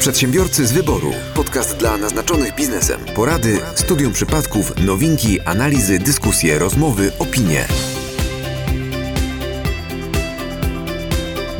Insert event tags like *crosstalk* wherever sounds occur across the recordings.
Przedsiębiorcy z wyboru. Podcast dla naznaczonych biznesem. Porady, studium przypadków, nowinki, analizy, dyskusje, rozmowy, opinie.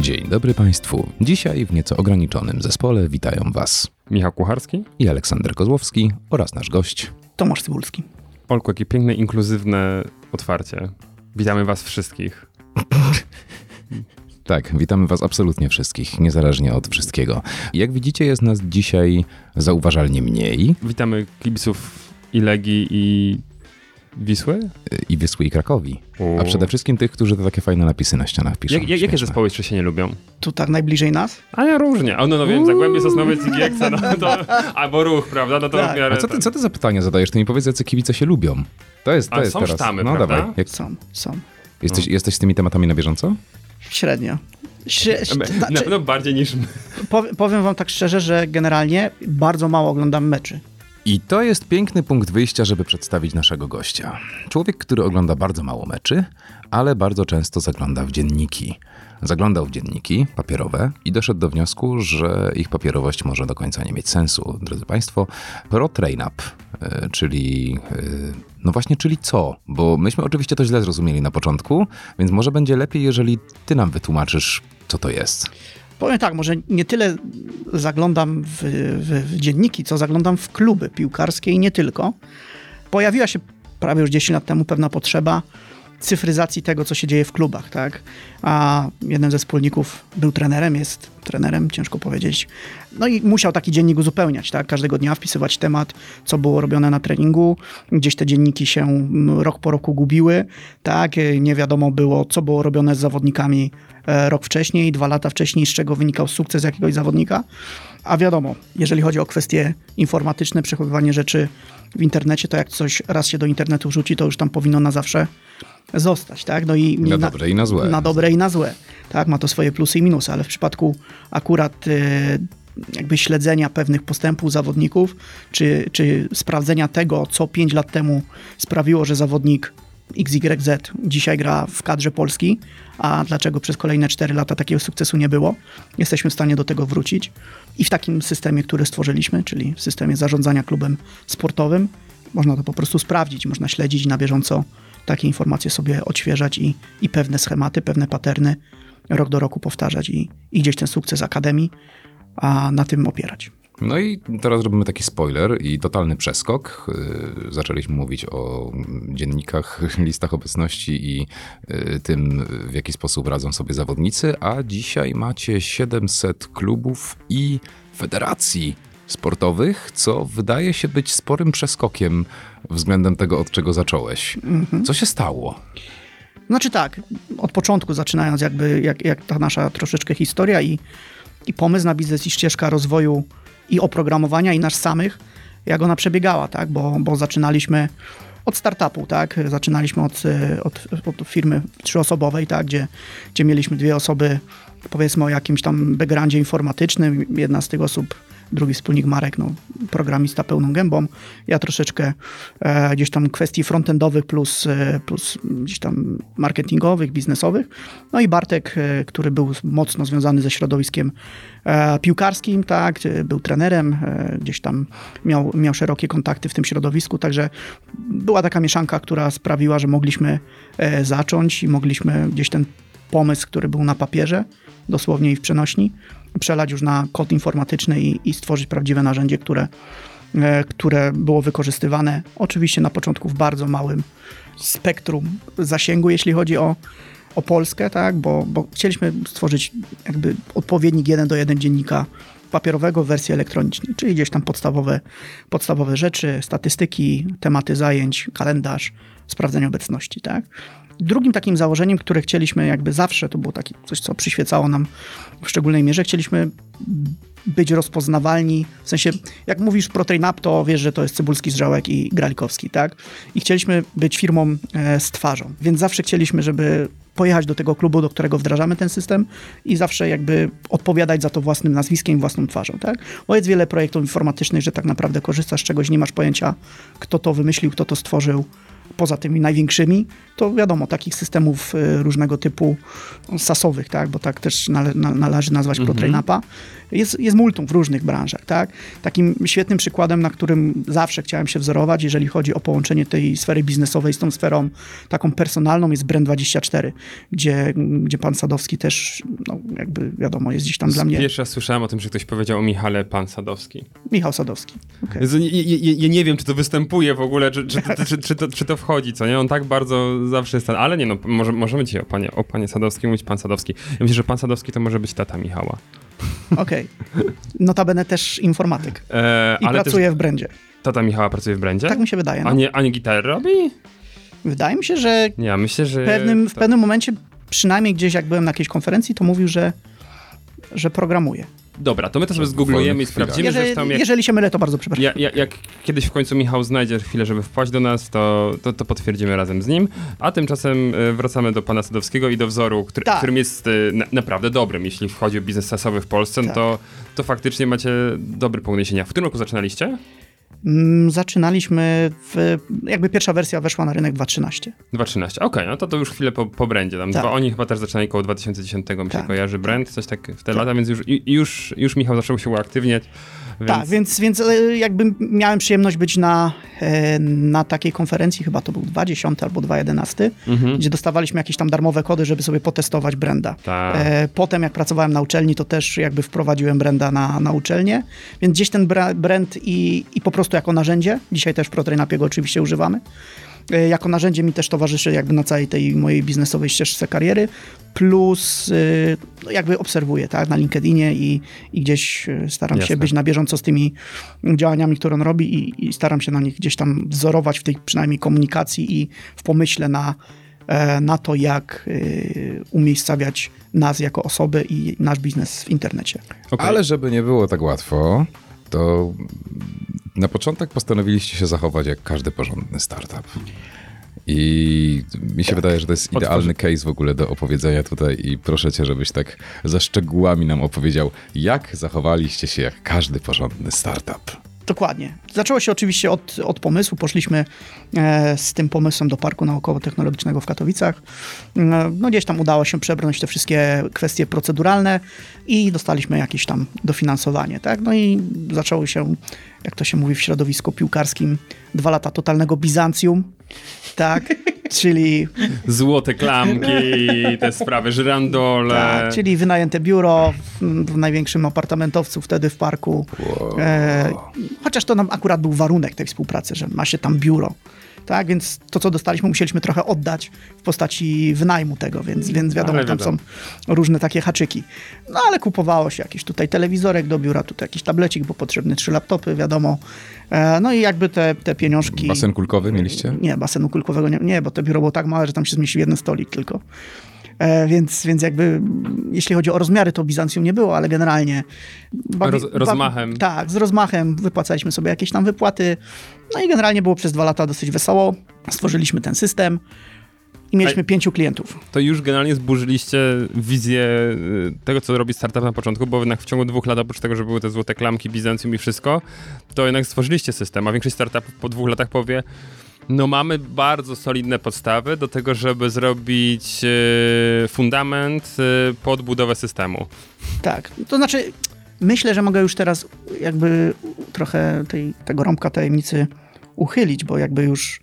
Dzień dobry Państwu. Dzisiaj w nieco ograniczonym zespole witają Was Michał Kucharski. i Aleksander Kozłowski oraz nasz gość. Tomasz Cybulski. Olku, jakie piękne, inkluzywne otwarcie. Witamy was wszystkich. *laughs* Tak, witamy Was absolutnie wszystkich, niezależnie od wszystkiego. Jak widzicie, jest nas dzisiaj zauważalnie mniej Witamy kibiców i Legii i Wisły. i Wysły i Krakowi. U. A przede wszystkim tych, którzy te takie fajne napisy na ścianach piszą. Jak, jak, jakie zespoły jeszcze się nie lubią? Tu tak najbliżej nas. A ja różnie. O, no, no wiem, Zagłębie Sosnowiec i Giekce, no to, *laughs* albo Ruch, prawda? No to Tak. w miarę... A co ty, co ty za pytanie zadajesz? Ty mi powiedz, jacy kibice się lubią. To jest, to A jest są teraz. sztamy, no prawda? dawaj. Jak, Są, są. jesteś, jesteś z tymi tematami na bieżąco? Średnio. Śre- Na znaczy, pewno bardziej niż my. pow- powiem wam tak szczerze, że generalnie bardzo mało oglądam meczy. I to jest piękny punkt wyjścia, żeby przedstawić naszego gościa. Człowiek, który ogląda bardzo mało meczy, ale bardzo często zagląda w dzienniki. Zaglądał w dzienniki papierowe i doszedł do wniosku, że ich papierowość może do końca nie mieć sensu. Drodzy Państwo, Pro Train Up, e, czyli. e, No właśnie, czyli co? Bo myśmy oczywiście to źle zrozumieli na początku, więc może będzie lepiej, jeżeli Ty nam wytłumaczysz, co to jest. Powiem tak, może nie tyle zaglądam w, w, w dzienniki, co zaglądam w kluby piłkarskie i nie tylko. Pojawiła się prawie już 10 lat temu pewna potrzeba cyfryzacji tego, co się dzieje w klubach, tak? A jeden ze wspólników był trenerem, jest trenerem, ciężko powiedzieć. No i musiał taki dziennik uzupełniać, tak? Każdego dnia wpisywać temat, co było robione na treningu. Gdzieś te dzienniki się mm, rok po roku gubiły, tak? Nie wiadomo było, co było robione z zawodnikami e, rok wcześniej, dwa lata wcześniej, z czego wynikał sukces jakiegoś zawodnika. A wiadomo, jeżeli chodzi o kwestie informatyczne, przechowywanie rzeczy w internecie, to jak coś raz się do internetu wrzuci, to już tam powinno na zawsze zostać, tak? No i Na dobre i na złe. Na dobre i na złe. Tak, ma to swoje plusy i minusy, ale w przypadku akurat e, jakby śledzenia pewnych postępów zawodników, czy, czy sprawdzenia tego, co 5 lat temu sprawiło, że zawodnik XYZ dzisiaj gra w kadrze Polski, a dlaczego przez kolejne 4 lata takiego sukcesu nie było, jesteśmy w stanie do tego wrócić. I w takim systemie, który stworzyliśmy, czyli w systemie zarządzania klubem sportowym, można to po prostu sprawdzić, można śledzić na bieżąco takie informacje sobie odświeżać i, i pewne schematy, pewne paterny rok do roku powtarzać i, i gdzieś ten sukces Akademii a na tym opierać. No i teraz robimy taki spoiler i totalny przeskok. Yy, Zaczęliśmy mówić o dziennikach, *laughs* listach obecności i yy, tym, w jaki sposób radzą sobie zawodnicy, a dzisiaj macie 700 klubów i federacji sportowych, co wydaje się być sporym przeskokiem względem tego, od czego zacząłeś. Co się stało? Znaczy tak, od początku zaczynając jakby jak, jak ta nasza troszeczkę historia i, i pomysł na biznes i ścieżka rozwoju i oprogramowania i nasz samych, jak ona przebiegała, tak, bo, bo zaczynaliśmy od startupu, tak, zaczynaliśmy od, od, od firmy trzyosobowej, tak, gdzie, gdzie mieliśmy dwie osoby, powiedzmy o jakimś tam backgroundzie informatycznym, jedna z tych osób drugi wspólnik Marek, no, programista pełną gębą. Ja troszeczkę e, gdzieś tam kwestii frontendowych plus, e, plus gdzieś tam marketingowych, biznesowych. No i Bartek, e, który był mocno związany ze środowiskiem e, piłkarskim, tak, e, był trenerem, e, gdzieś tam miał, miał szerokie kontakty w tym środowisku, także była taka mieszanka, która sprawiła, że mogliśmy zacząć i mogliśmy gdzieś ten pomysł, który był na papierze, dosłownie i w przenośni, przelać już na kod informatyczny i, i stworzyć prawdziwe narzędzie, które, e, które było wykorzystywane oczywiście na początku w bardzo małym spektrum zasięgu, jeśli chodzi o, o Polskę, tak? bo, bo chcieliśmy stworzyć jakby odpowiednik jeden do jeden dziennika papierowego w wersji elektronicznej, czyli gdzieś tam podstawowe, podstawowe rzeczy, statystyki, tematy zajęć, kalendarz, sprawdzenie obecności. Tak? Drugim takim założeniem, które chcieliśmy jakby zawsze, to było takie coś, co przyświecało nam w szczególnej mierze, chcieliśmy być rozpoznawalni, w sensie, jak mówisz pro train up, to wiesz, że to jest Cybulski, Zrzałek i Gralikowski, tak? I chcieliśmy być firmą e, z twarzą, więc zawsze chcieliśmy, żeby pojechać do tego klubu, do którego wdrażamy ten system i zawsze jakby odpowiadać za to własnym nazwiskiem własną twarzą, tak? Bo jest wiele projektów informatycznych, że tak naprawdę korzystasz z czegoś, nie masz pojęcia, kto to wymyślił, kto to stworzył, poza tymi największymi, to wiadomo, takich systemów y, różnego typu sasowych, tak, bo tak też nale, na, należy nazwać Mhm. ProTrainUpa, jest, jest multum w różnych branżach, tak? Takim świetnym przykładem, na którym zawsze chciałem się wzorować, jeżeli chodzi o połączenie tej sfery biznesowej z tą sferą taką personalną, jest Brand24, gdzie, gdzie pan Sadowski też, no, jakby wiadomo, jest gdzieś tam dla mnie. Pierwszy raz słyszałem o tym, że ktoś powiedział o Michale Pan Sadowski. Michał Sadowski. Okay. Ja, ja, ja nie wiem, czy to występuje w ogóle, czy, czy, czy, czy, czy, to, czy to wchodzi, co nie? On tak bardzo zawsze jest ten, ale nie no, może, możemy dzisiaj o panie, o panie Sadowskim mówić pan Sadowski. Ja myślę, że pan Sadowski to może być tata Michała. *laughs* Okej. Notabene też informatyk. E, I pracuje też w brandzie. tata Michała pracuje w brandzie? Tak mi się wydaje. No. A nie, a nie gitarę robi? Wydaje mi się, że Nie, ja myślę, że... w pewnym, w to- pewnym momencie, przynajmniej gdzieś jak byłem na jakiejś konferencji, to mówił, że, że programuje. Dobra, to my to sobie zgooglujemy i sprawdzimy. Jeżeli, Zresztą jak, jeżeli się mylę, to bardzo przepraszam. ja, ja, jak kiedyś w końcu Michał znajdzie chwilę, żeby wpaść do nas, to, to, to potwierdzimy razem z nim. A tymczasem e, wracamy do pana Sadowskiego i do wzoru, który, Tak. którym jest e, na, naprawdę dobrym. Jeśli chodzi o biznes sasowy w Polsce, Tak. to, to faktycznie macie dobry punkt odniesienia. W którym roku zaczynaliście? Mm, Zaczynaliśmy, w, jakby pierwsza wersja weszła na rynek 2.13. 2.13. Okej, no to to już chwilę po, po brandzie. Tam Tak. dwa, oni chyba też zaczynali koło 2010 mi się Tak. kojarzy brand, coś tak w te lata, więc już, już, już Michał zaczął się uaktywniać. Więc... Tak, więc, więc e, jakby miałem przyjemność być na, e, na takiej konferencji, chyba to był 2.10 albo 2.11, Mhm. gdzie dostawaliśmy jakieś tam darmowe kody, żeby sobie potestować brenda. Tak. E, Potem jak pracowałem na uczelni, to też jakby wprowadziłem brenda na, na uczelnię, więc gdzieś ten bra- brand i, i po prostu jako narzędzie, dzisiaj też ProTrainapiego oczywiście używamy, jako narzędzie mi też towarzyszy jakby na całej tej mojej biznesowej ścieżce kariery, plus y, no jakby obserwuję tak, na LinkedInie i, i gdzieś y, staram Jasne. się być na bieżąco z tymi działaniami, które on robi i, i staram się na nich gdzieś tam wzorować w tej przynajmniej komunikacji i w pomyśle na, e, na to, jak umiejscawiać nas jako osoby i nasz biznes w internecie. Okej. Ale żeby nie było tak łatwo, to na początek postanowiliście się zachować jak każdy porządny startup. I mi się wydaje, że to jest idealny case w ogóle do opowiedzenia tutaj i proszę cię, żebyś tak ze szczegółami nam opowiedział, jak zachowaliście się jak każdy porządny startup. Dokładnie. Zaczęło się oczywiście od, od pomysłu. Poszliśmy e, z tym pomysłem do Parku Naukowo-Technologicznego w Katowicach. E, no gdzieś tam udało się przebrnąć te wszystkie kwestie proceduralne i dostaliśmy jakieś tam dofinansowanie. Tak? No i zaczęło się, jak to się mówi w środowisku piłkarskim, dwa lata totalnego Bizancjum. Tak, *laughs* czyli Złote klamki, te sprawy, żyrandole. Tak, czyli wynajęte biuro w, w największym apartamentowcu wtedy w parku. E, chociaż to nam akurat był warunek tej współpracy, że ma się tam biuro. Tak, więc to, co dostaliśmy, musieliśmy trochę oddać w postaci wynajmu tego, więc, więc wiadomo, tam są różne takie haczyki. No ale kupowało się jakiś tutaj telewizorek do biura, tutaj jakiś tablecik, bo potrzebne trzy laptopy, wiadomo. E, no i jakby te, te pieniążki... Basen kulkowy mieliście? Nie, basenu kulkowego nie, nie, bo to biuro było tak małe, że tam się zmieścił jeden stolik tylko. E, więc, więc jakby jeśli chodzi o rozmiary, to Bizancjum nie było, ale generalnie... bawi- Roz- rozmachem. tak, z rozmachem wypłacaliśmy sobie jakieś tam wypłaty. No i generalnie było przez dwa lata dosyć wesoło. Stworzyliśmy ten system i mieliśmy A- pięciu klientów. To już generalnie zburzyliście wizję y, tego, co robi startup na początku, bo jednak w ciągu dwóch lat, oprócz tego, że były te złote klamki, Bizancjum i wszystko, to jednak stworzyliście system, a większość startupów po dwóch latach powie, no mamy bardzo solidne podstawy do tego, żeby zrobić y, fundament y, pod budowę systemu. Tak, to znaczy myślę, że mogę już teraz jakby trochę tej, tego rąbka tajemnicy uchylić, bo jakby już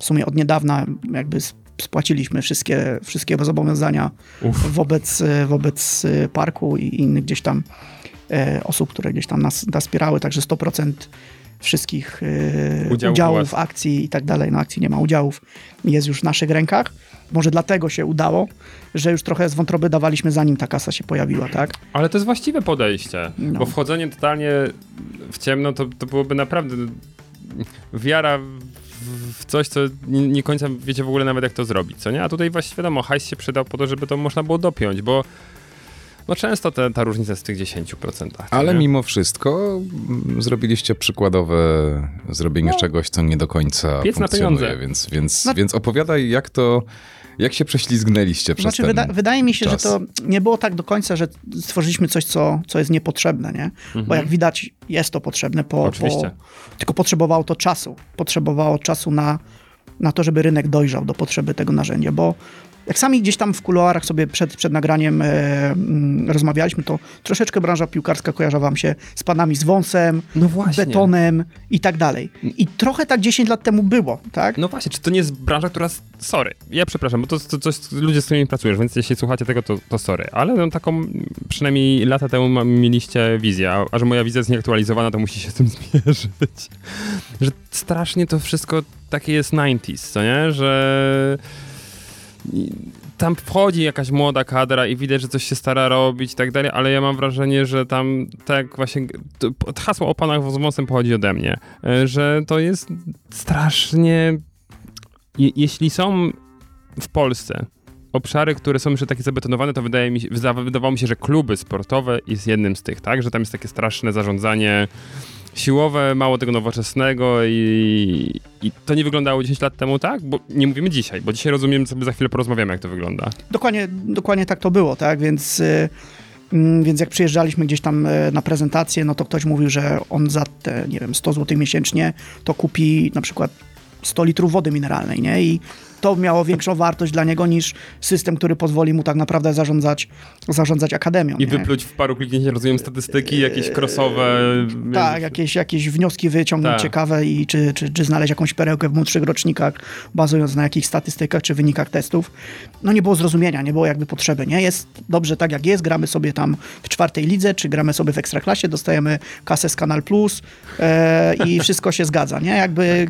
w sumie od niedawna jakby spłaciliśmy wszystkie, wszystkie zobowiązania Uf. wobec, e, wobec parku i innych gdzieś tam osób, które gdzieś tam nas, nas wspierały, także 100% wszystkich e, Udziałów udziałów, akcji i tak dalej, no akcji nie ma udziałów, jest już w naszych rękach. Może dlatego się udało, że już trochę z wątroby dawaliśmy zanim ta kasa się pojawiła, tak? Ale to jest właściwe podejście, No. bo wchodzenie totalnie w ciemno to, to byłoby naprawdę wiara w, w coś, co nie, nie końca wiecie w ogóle nawet jak to zrobić, co nie? A tutaj właśnie wiadomo, hajs się przydał po to, żeby to można było dopiąć, bo no często te, ta różnica jest w tych 10%. co Ale nie? mimo wszystko mm, zrobiliście przykładowe zrobienie czegoś, co nie do końca No. Piec na funkcjonuje, pieniądze. więc, więc, No- więc opowiadaj, jak to, jak się prześlizgnęliście przez Znaczy, ten wyda wydaje mi się, czas. że to nie było tak do końca, że stworzyliśmy coś, co, co jest niepotrzebne, nie? Bo jak widać, jest to potrzebne, po, po, Mhm. Oczywiście. tylko potrzebowało to czasu. Potrzebowało czasu na, na to, żeby rynek dojrzał do potrzeby tego narzędzia, bo jak sami gdzieś tam w kuluarach sobie przed, przed nagraniem e, mm, rozmawialiśmy, to troszeczkę branża piłkarska kojarzy wam się z panami z wąsem, No betonem i tak dalej. I trochę tak 10 lat temu było, tak? No właśnie, czy to nie jest branża, która... Sorry, ja przepraszam, bo to, to coś ludzie, z którymi pracujesz, więc jeśli słuchacie tego, to, to sorry. Ale no, taką przynajmniej lata temu mieliście wizję, a, a że moja wizja jest nieaktualizowana, to musi się z tym *laughs* zmierzyć. Że strasznie to wszystko takie jest 90s, co nie? Że tam wchodzi jakaś młoda kadra i widać, że coś się stara robić i tak dalej, ale ja mam wrażenie, że tam tak właśnie to, hasło o panach z wąsem pochodzi ode mnie, e, że to jest strasznie je, jeśli są w Polsce obszary, które są jeszcze takie zabetonowane, to wydaje mi się, wyda- wydawało mi się, że kluby sportowe jest jednym z tych, tak? Że tam jest takie straszne zarządzanie siłowe, mało tego nowoczesnego i, i to nie wyglądało 10 lat temu tak? Bo nie mówimy dzisiaj, bo dzisiaj rozumiem, sobie za chwilę porozmawiamy, jak to wygląda. Dokładnie, dokładnie tak to było, tak? Więc, y, mm, więc jak przyjeżdżaliśmy gdzieś tam y, na prezentację, no to ktoś mówił, że on za te, nie wiem, 100 zł miesięcznie to kupi na przykład 100 litrów wody mineralnej, nie? I to miało większą wartość dla niego niż system, który pozwoli mu tak naprawdę zarządzać, zarządzać akademią. I nie? wypluć w paru kliknięciach, rozumiem, statystyki, jakieś crossowe... Tak, jakieś, jakieś wnioski wyciągnąć Tak. ciekawe i czy, czy, czy znaleźć jakąś perełkę w młodszych rocznikach, bazując na jakichś statystykach czy wynikach testów. No nie było zrozumienia, nie było jakby potrzeby, nie? Jest dobrze tak jak jest, gramy sobie tam w czwartej lidze, czy gramy sobie w Ekstraklasie, dostajemy kasę z Kanal Plus e, i wszystko się zgadza, nie? Jakby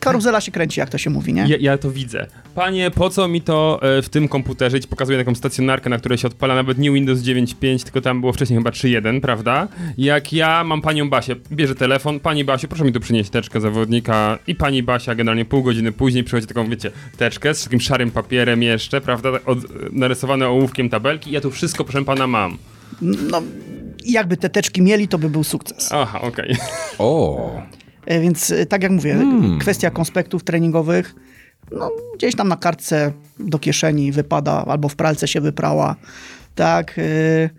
karuzela się kręci, jak to się mówi, nie? Ja, ja to widzę. Panie, po co mi to e, w tym komputerze? I ci pokazuję taką stacjonarkę, na której się odpala nawet nie Windows 9.5, tylko tam było wcześniej chyba 3.1, prawda? Jak ja mam panią Basię, bierze telefon, pani Basiu, proszę mi tu przynieść teczkę zawodnika i pani Basia generalnie pół godziny później przychodzi taką, wiecie, teczkę z takim szarym papierem jeszcze, prawda? Od, narysowane ołówkiem tabelki i ja tu wszystko, proszę pana, mam. No, jakby te teczki mieli, to by był sukces. Aha, okej. O, E, Więc e, tak jak mówię, kwestia konspektów treningowych, no, gdzieś tam na kartce do kieszeni wypada, albo w pralce się wyprała, tak. e,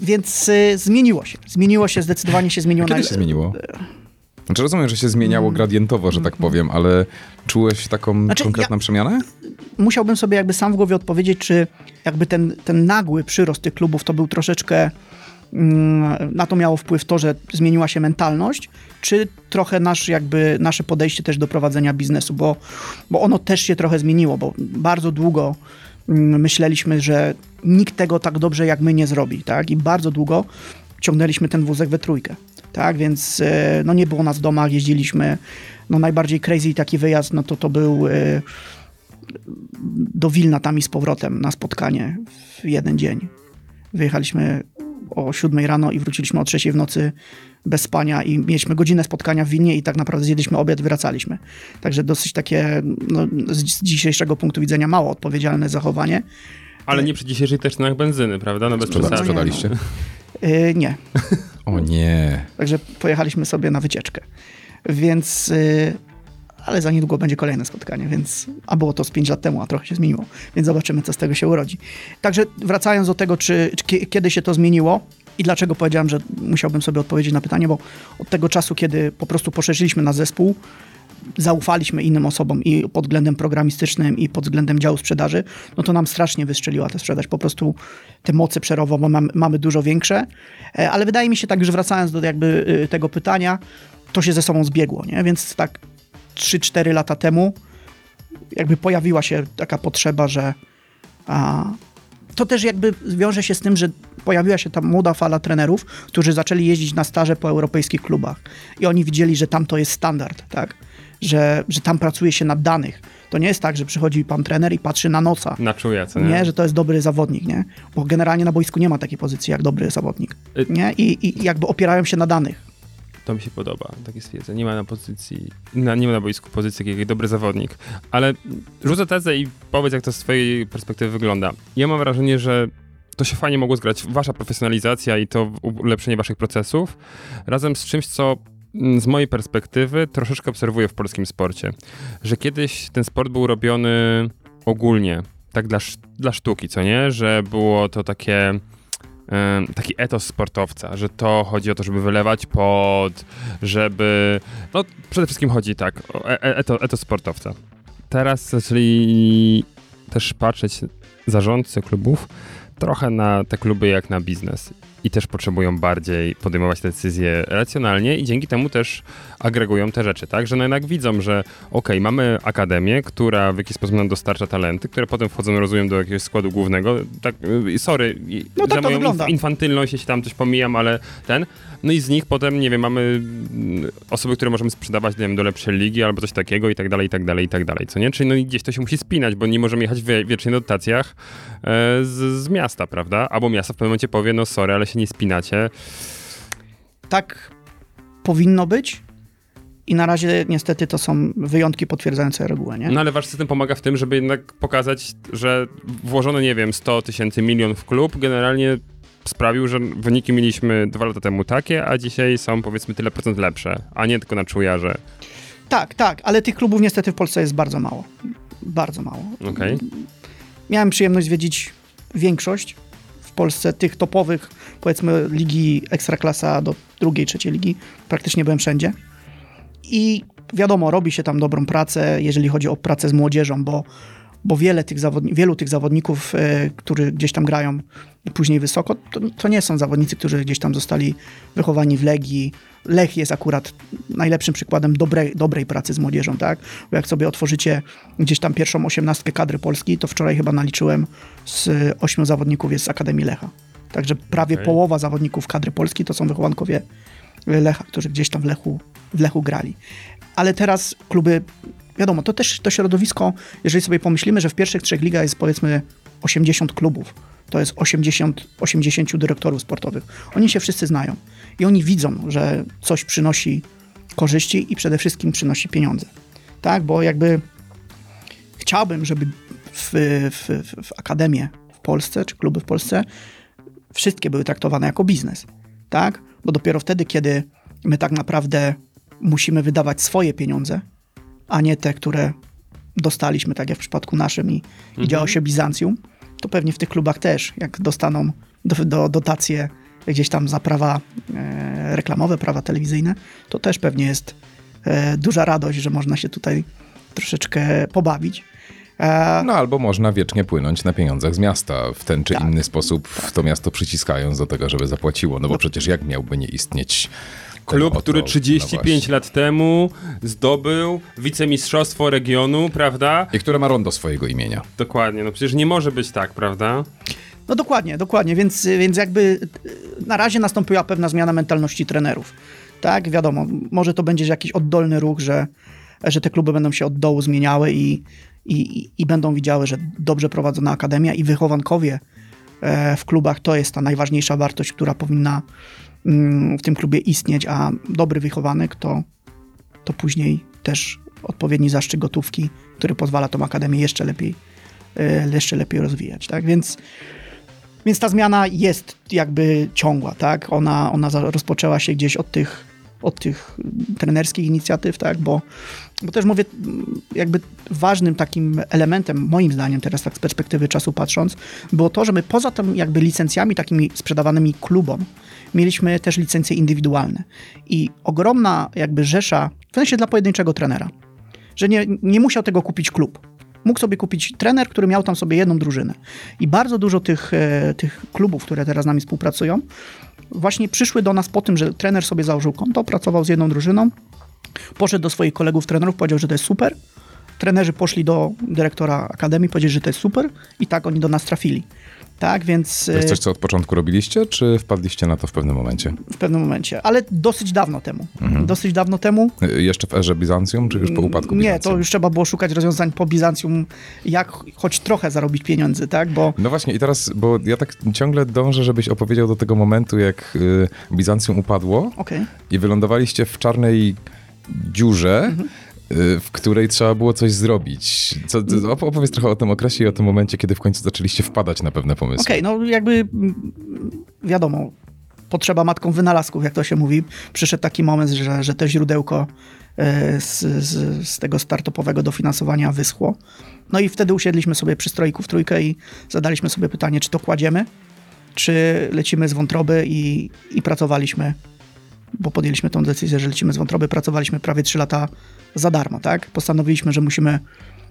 Więc e, zmieniło się. Zmieniło się, zdecydowanie się zmieniło. kiedy na- się zmieniło? Znaczy rozumiem, że się zmieniało gradientowo, że tak powiem, ale czułeś taką Znaczy, konkretną przemianę? Musiałbym sobie jakby sam w głowie odpowiedzieć, czy jakby ten, ten nagły przyrost tych klubów to był troszeczkę mm, na to miało wpływ to, że zmieniła się mentalność, czy trochę nasz, jakby, nasze podejście też do prowadzenia biznesu, bo, bo ono też się trochę zmieniło, bo bardzo długo mm, myśleliśmy, że nikt tego tak dobrze jak my nie zrobi, tak? I bardzo długo ciągnęliśmy ten wózek we trójkę, tak? Więc e, no nie było nas w domach, jeździliśmy, no najbardziej crazy taki wyjazd, no to to był e, do Wilna tam i z powrotem na spotkanie w jeden dzień. Wyjechaliśmy o 7 rano i wróciliśmy o 3 w nocy bez spania i mieliśmy godzinę spotkania w Wilnie i tak naprawdę zjedliśmy obiad, wracaliśmy. Także dosyć takie no, z dzisiejszego punktu widzenia mało odpowiedzialne zachowanie. Ale nie przy dzisiejszych też cenach benzyny, prawda? No bez Sprzeda- sprzedaliście? Yy, nie, O nie. Także pojechaliśmy sobie na wycieczkę. Więc, y, ale za niedługo będzie kolejne spotkanie, więc, a było to z 5 lat temu, a trochę się zmieniło, więc zobaczymy, co z tego się urodzi. Także wracając do tego, czy, czy kie- kiedy się to zmieniło i dlaczego powiedziałem, że musiałbym sobie odpowiedzieć na pytanie, bo od tego czasu, kiedy po prostu poszerzyliśmy na zespół, zaufaliśmy innym osobom i pod względem programistycznym i pod względem działu sprzedaży, no to nam strasznie wystrzeliła ta sprzedaż. Po prostu te moce przerobowe mamy, mamy dużo większe, E, ale wydaje mi się tak, już wracając do jakby y, tego pytania, to się ze sobą zbiegło, nie? Więc tak 3-4 lata temu jakby pojawiła się taka potrzeba, że a, to też jakby wiąże się z tym, że pojawiła się ta młoda fala trenerów, którzy zaczęli jeździć na staże po europejskich klubach. I oni widzieli, że tam to jest standard, tak? Że, że tam pracuje się nad danych. To nie jest tak, że przychodzi pan trener i patrzy na noca. Na co nie? Nie, że to jest dobry zawodnik, nie? Bo generalnie na boisku nie ma takiej pozycji jak dobry zawodnik. Y- Nie? I, I jakby opierają się na danych. To mi się podoba, takie stwierdzenie. Nie ma na pozycji, na, nie ma na boisku pozycji jak dobry zawodnik. Ale rzucę tezę i powiedz, jak to z twojej perspektywy wygląda. Ja mam wrażenie, że to się fajnie mogło zgrać. Wasza profesjonalizacja i to ulepszenie waszych procesów razem z czymś, co mm, z mojej perspektywy troszeczkę obserwuję w polskim sporcie. Że kiedyś ten sport był robiony ogólnie, tak dla, dla sztuki, co nie? Że było to takie taki etos sportowca, że to chodzi o to, żeby wylewać pot, żeby... No przede wszystkim chodzi tak, o e- e- eto, etos sportowca. Teraz zaczęli też patrzeć zarządcy klubów trochę na te kluby jak na biznes i też potrzebują bardziej podejmować decyzje racjonalnie i dzięki temu też agregują te rzeczy, tak? Że no jednak widzą, że ok, mamy akademię, która w jakiś sposób nam dostarcza talenty, które potem wchodzą, rozumiem, do jakiegoś składu głównego. Tak, y, sorry, No tak za to moją wygląda. infantylność, jeśli tam coś pomijam, ale ten. No i z nich potem, nie wiem, mamy mm, osoby, które możemy sprzedawać, nie wiem, do lepszej ligi albo coś takiego i tak dalej, i tak dalej, i tak dalej, co nie? Czyli no i gdzieś to się musi spinać, bo nie możemy jechać wie, wiecznie na dotacjach e, z, z miasta, prawda? Albo miasto w pewnym momencie powie, no sorry, ale się nie spinacie. Tak powinno być i na razie niestety to są wyjątki potwierdzające regułę, nie? No ale wasz system pomaga w tym, żeby jednak pokazać, że włożone, nie wiem, 100 tysięcy, milion w klub generalnie sprawił, że wyniki mieliśmy dwa lata temu takie, a dzisiaj są powiedzmy tyle procent lepsze, a nie tylko na czujarze. Tak, tak, ale tych klubów niestety w Polsce jest bardzo mało. Bardzo mało. Okej. Miałem przyjemność zwiedzić większość w Polsce tych topowych, powiedzmy, ligi ekstraklasa do drugiej, trzeciej ligi. Praktycznie byłem wszędzie. I wiadomo, robi się tam dobrą pracę, jeżeli chodzi o pracę z młodzieżą, bo, bo wiele tych zawodni- wielu tych zawodników, e, którzy gdzieś tam grają później wysoko, to, to nie są zawodnicy, którzy gdzieś tam zostali wychowani w Legii. Lech jest akurat najlepszym przykładem dobrej, dobrej pracy z młodzieżą, tak? Bo jak sobie otworzycie gdzieś tam pierwszą osiemnastkę kadry Polski, to wczoraj chyba naliczyłem z ośmiu zawodników jest z Akademii Lecha. Także prawie Okej. połowa zawodników kadry Polski to są wychowankowie Lecha, którzy gdzieś tam w Lechu, w Lechu grali. Ale teraz kluby, wiadomo, to też to środowisko, jeżeli sobie pomyślimy, że w pierwszych trzech ligach jest powiedzmy 80 klubów, to jest 80, 80 dyrektorów sportowych. Oni się wszyscy znają i oni widzą, że coś przynosi korzyści i przede wszystkim przynosi pieniądze. Tak, bo jakby chciałbym, żeby w, w, w, w akademie w Polsce, czy kluby w Polsce, wszystkie były traktowane jako biznes. Tak? Bo dopiero wtedy, kiedy my tak naprawdę musimy wydawać swoje pieniądze, a nie te, które dostaliśmy, tak jak w przypadku naszym i, i działo się Bizancjum, to pewnie w tych klubach też, jak dostaną do, do, dotacje gdzieś tam za prawa e, reklamowe, prawa telewizyjne, to też pewnie jest e, duża radość, że można się tutaj troszeczkę pobawić. E, No albo można wiecznie płynąć na pieniądzach z miasta, w ten czy Tak. inny sposób w to miasto przyciskając do tego, żeby zapłaciło. No bo przecież jak miałby nie istnieć Klub, oto- który no 35 właśnie. lat temu zdobył wicemistrzostwo regionu, prawda? I które ma rondo swojego imienia. Dokładnie, no przecież nie może być tak, prawda? No dokładnie, dokładnie, więc, więc jakby e, na razie nastąpiła pewna zmiana mentalności trenerów. Tak, wiadomo, może to będzie jakiś oddolny ruch, że, że te kluby będą się od dołu zmieniały i, i, i- będą widziały, że dobrze prowadzona akademia i wychowankowie e, w klubach to jest ta najważniejsza wartość, która powinna mm, w tym klubie istnieć, a dobry wychowanek to, to później też odpowiedni zastrzyk gotówki, który pozwala tą akademię jeszcze lepiej, e, jeszcze lepiej rozwijać. Tak? Więc więc ta zmiana jest jakby ciągła, tak? Ona, ona rozpoczęła się gdzieś od tych, od tych trenerskich inicjatyw, tak? Bo, bo też mówię, jakby ważnym takim elementem, moim zdaniem teraz tak z perspektywy czasu patrząc, było to, że my poza tym jakby licencjami takimi sprzedawanymi klubom, mieliśmy też licencje indywidualne. I ogromna jakby rzesza, w sensie dla pojedynczego trenera, że nie, nie musiał tego kupić klub. Mógł sobie kupić trener, który miał tam sobie jedną drużynę. I bardzo dużo tych, e, tych klubów, które teraz z nami współpracują, właśnie przyszły do nas po tym, że trener sobie założył konto, pracował z jedną drużyną, poszedł do swoich kolegów trenerów, powiedział, że to jest super. Trenerzy poszli do dyrektora akademii, powiedzieli, że to jest super i tak oni do nas trafili. Tak, więc To jest e, coś, co od początku robiliście, czy wpadliście na to w pewnym momencie? w pewnym momencie, ale dosyć dawno temu. Dosyć dawno temu. Y, Jeszcze w erze Bizancjum, czy już po upadku Nie, Bizancjum? to już trzeba było szukać rozwiązań po Bizancjum, jak choć trochę zarobić pieniędzy, tak? Bo No właśnie i teraz, bo ja tak ciągle dążę, żebyś opowiedział do tego momentu, jak y, Bizancjum upadło okej. i wylądowaliście w czarnej dziurze, Mhm. Y, w której trzeba było coś zrobić. Co, op- opowiedz trochę o tym okresie i o tym momencie, kiedy w końcu zaczęliście wpadać na pewne pomysły. Okej, no jakby mm, wiadomo, potrzeba matką wynalazków, jak to się mówi. Przyszedł taki moment, że, że to źródełko e, z, z, z tego startupowego dofinansowania wyschło. No i wtedy usiedliśmy sobie przy stroiku w trójkę i zadaliśmy sobie pytanie, czy to kładziemy, czy lecimy z wątroby i, i pracowaliśmy, bo podjęliśmy tą decyzję, że lecimy z wątroby, pracowaliśmy prawie 3 lata za darmo, tak? Postanowiliśmy, że musimy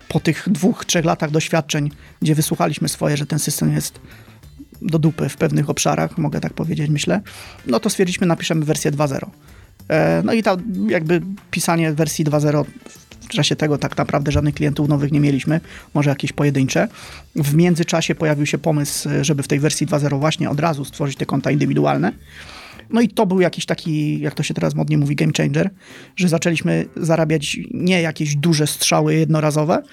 po tych dwóch, trzech latach doświadczeń, gdzie wysłuchaliśmy swoje, że ten system jest do dupy w pewnych obszarach, mogę tak powiedzieć, myślę, no to stwierdziliśmy, napiszemy wersję 2.0. E, No i ta jakby pisanie wersji 2.0 w czasie tego tak naprawdę żadnych klientów nowych nie mieliśmy, może jakieś pojedyncze. W międzyczasie pojawił się pomysł, żeby w tej wersji 2.0 właśnie od razu stworzyć te konta indywidualne. No i to był jakiś taki, jak to się teraz modnie mówi, game changer, że zaczęliśmy zarabiać nie jakieś duże strzały jednorazowe,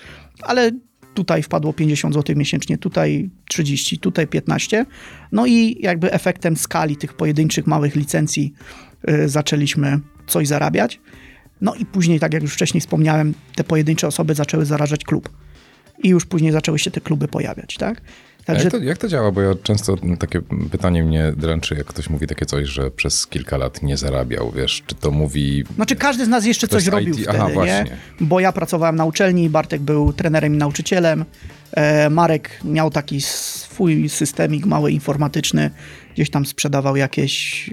ale tutaj wpadło 50 zł miesięcznie, tutaj 30, tutaj 15. No i jakby efektem skali tych pojedynczych małych licencji y, zaczęliśmy coś zarabiać. No i później, tak jak już wcześniej wspomniałem, te pojedyncze osoby zaczęły zarażać klub. I już później zaczęły się te kluby pojawiać, tak? Także Jak to, jak to działa? Bo ja często takie pytanie mnie dręczy, jak ktoś mówi takie coś, że przez kilka lat nie zarabiał, wiesz, czy to mówi... Znaczy każdy z nas jeszcze coś robił IT. wtedy, Aha, nie? właśnie. Bo ja pracowałem na uczelni, Bartek był trenerem i nauczycielem, Marek miał taki swój systemik mały informatyczny, gdzieś tam sprzedawał jakieś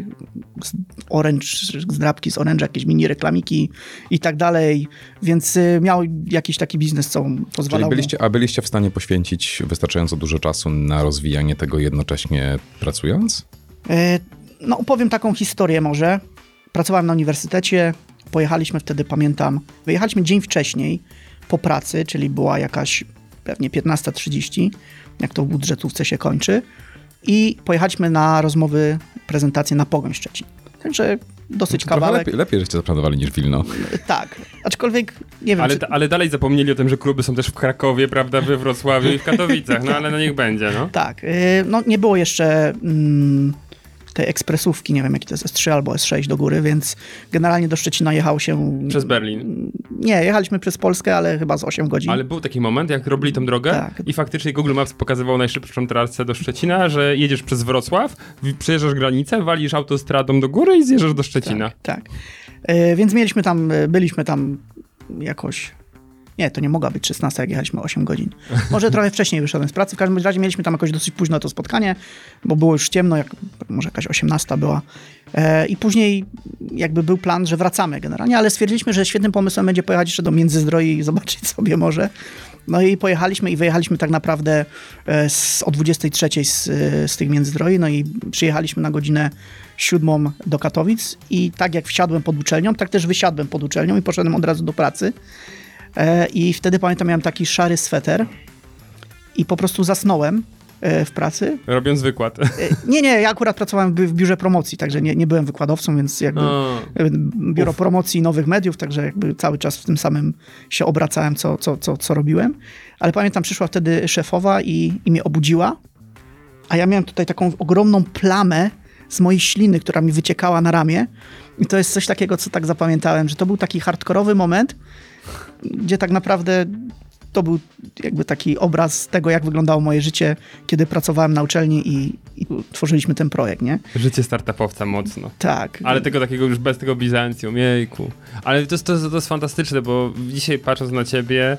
orange, zdrabki z Orange, jakieś mini reklamiki i tak dalej, więc y, miał jakiś taki biznes, co Czyli pozwalał mu... byliście, a byliście w stanie poświęcić wystarczająco dużo czasu na rozwijanie tego jednocześnie pracując? E, No, opowiem taką historię może. Pracowałem na uniwersytecie, pojechaliśmy wtedy, pamiętam, wyjechaliśmy dzień wcześniej po pracy, czyli była jakaś pewnie 15.30, jak to w budżetówce się kończy, i pojechaliśmy na rozmowy, prezentację na Pogoń Szczecin. Także dosyć Trochę kawałek. lepiej, lepiej żeście zaplanowali niż Wilno. Tak, aczkolwiek nie wiem, Ale, czy... ale dalej zapomnieli o tym, że kluby są też w Krakowie, prawda, we Wrocławiu i w Katowicach, no ale no niech będzie, no. Tak, y, no nie było jeszcze mm, tej ekspresówki, nie wiem jaki to jest S3 albo S6 do góry, więc generalnie do Szczecina jechał się... Przez Berlin. Nie, jechaliśmy przez Polskę, ale chyba z 8 godzin. Ale był taki moment, jak robili tą drogę Tak. i faktycznie Google Maps pokazywał najszybszą trasę do Szczecina, że jedziesz przez Wrocław, przejeżdżasz granicę, walisz autostradą do góry i zjeżdżasz do Szczecina. Tak. E, więc mieliśmy tam, e, byliśmy tam jakoś. Nie, to nie mogła być 16, jak jechaliśmy 8 godzin. Może trochę wcześniej wyszedłem z pracy. W każdym razie mieliśmy tam jakoś dosyć późno to spotkanie, bo było już ciemno, jak, może jakaś 18 była. E, I później jakby był plan, że wracamy generalnie, ale stwierdziliśmy, że świetnym pomysłem będzie pojechać jeszcze do Międzyzdroi i zobaczyć sobie może. No i pojechaliśmy i wyjechaliśmy tak naprawdę e, z, o 23 z, e, z tych Międzyzdroi, no i przyjechaliśmy na godzinę siódmą do Katowic i tak jak wsiadłem pod uczelnią, tak też wysiadłem pod uczelnią i poszedłem od razu do pracy. E, I wtedy pamiętam, miałem taki szary sweter i po prostu zasnąłem e, w pracy. Robiąc wykład. E, Nie, nie, ja akurat pracowałem w biurze promocji, także nie, nie byłem wykładowcą, więc jakby O. e, biuro promocji nowych mediów, także jakby cały czas w tym samym się obracałem, co, co, co, co robiłem. Ale pamiętam, przyszła wtedy szefowa i, i mnie obudziła, a ja miałem tutaj taką ogromną plamę z mojej śliny, która mi wyciekała na ramię. I to jest coś takiego, co tak zapamiętałem, że to był taki hardkorowy moment, gdzie tak naprawdę to był jakby taki obraz tego, jak wyglądało moje życie, kiedy pracowałem na uczelni i, i tworzyliśmy ten projekt, nie? Życie startupowca mocno. Tak. Ale tego takiego już bez tego Bizancjum, jejku. Ale to jest, to, jest, to jest fantastyczne, bo dzisiaj patrząc na ciebie,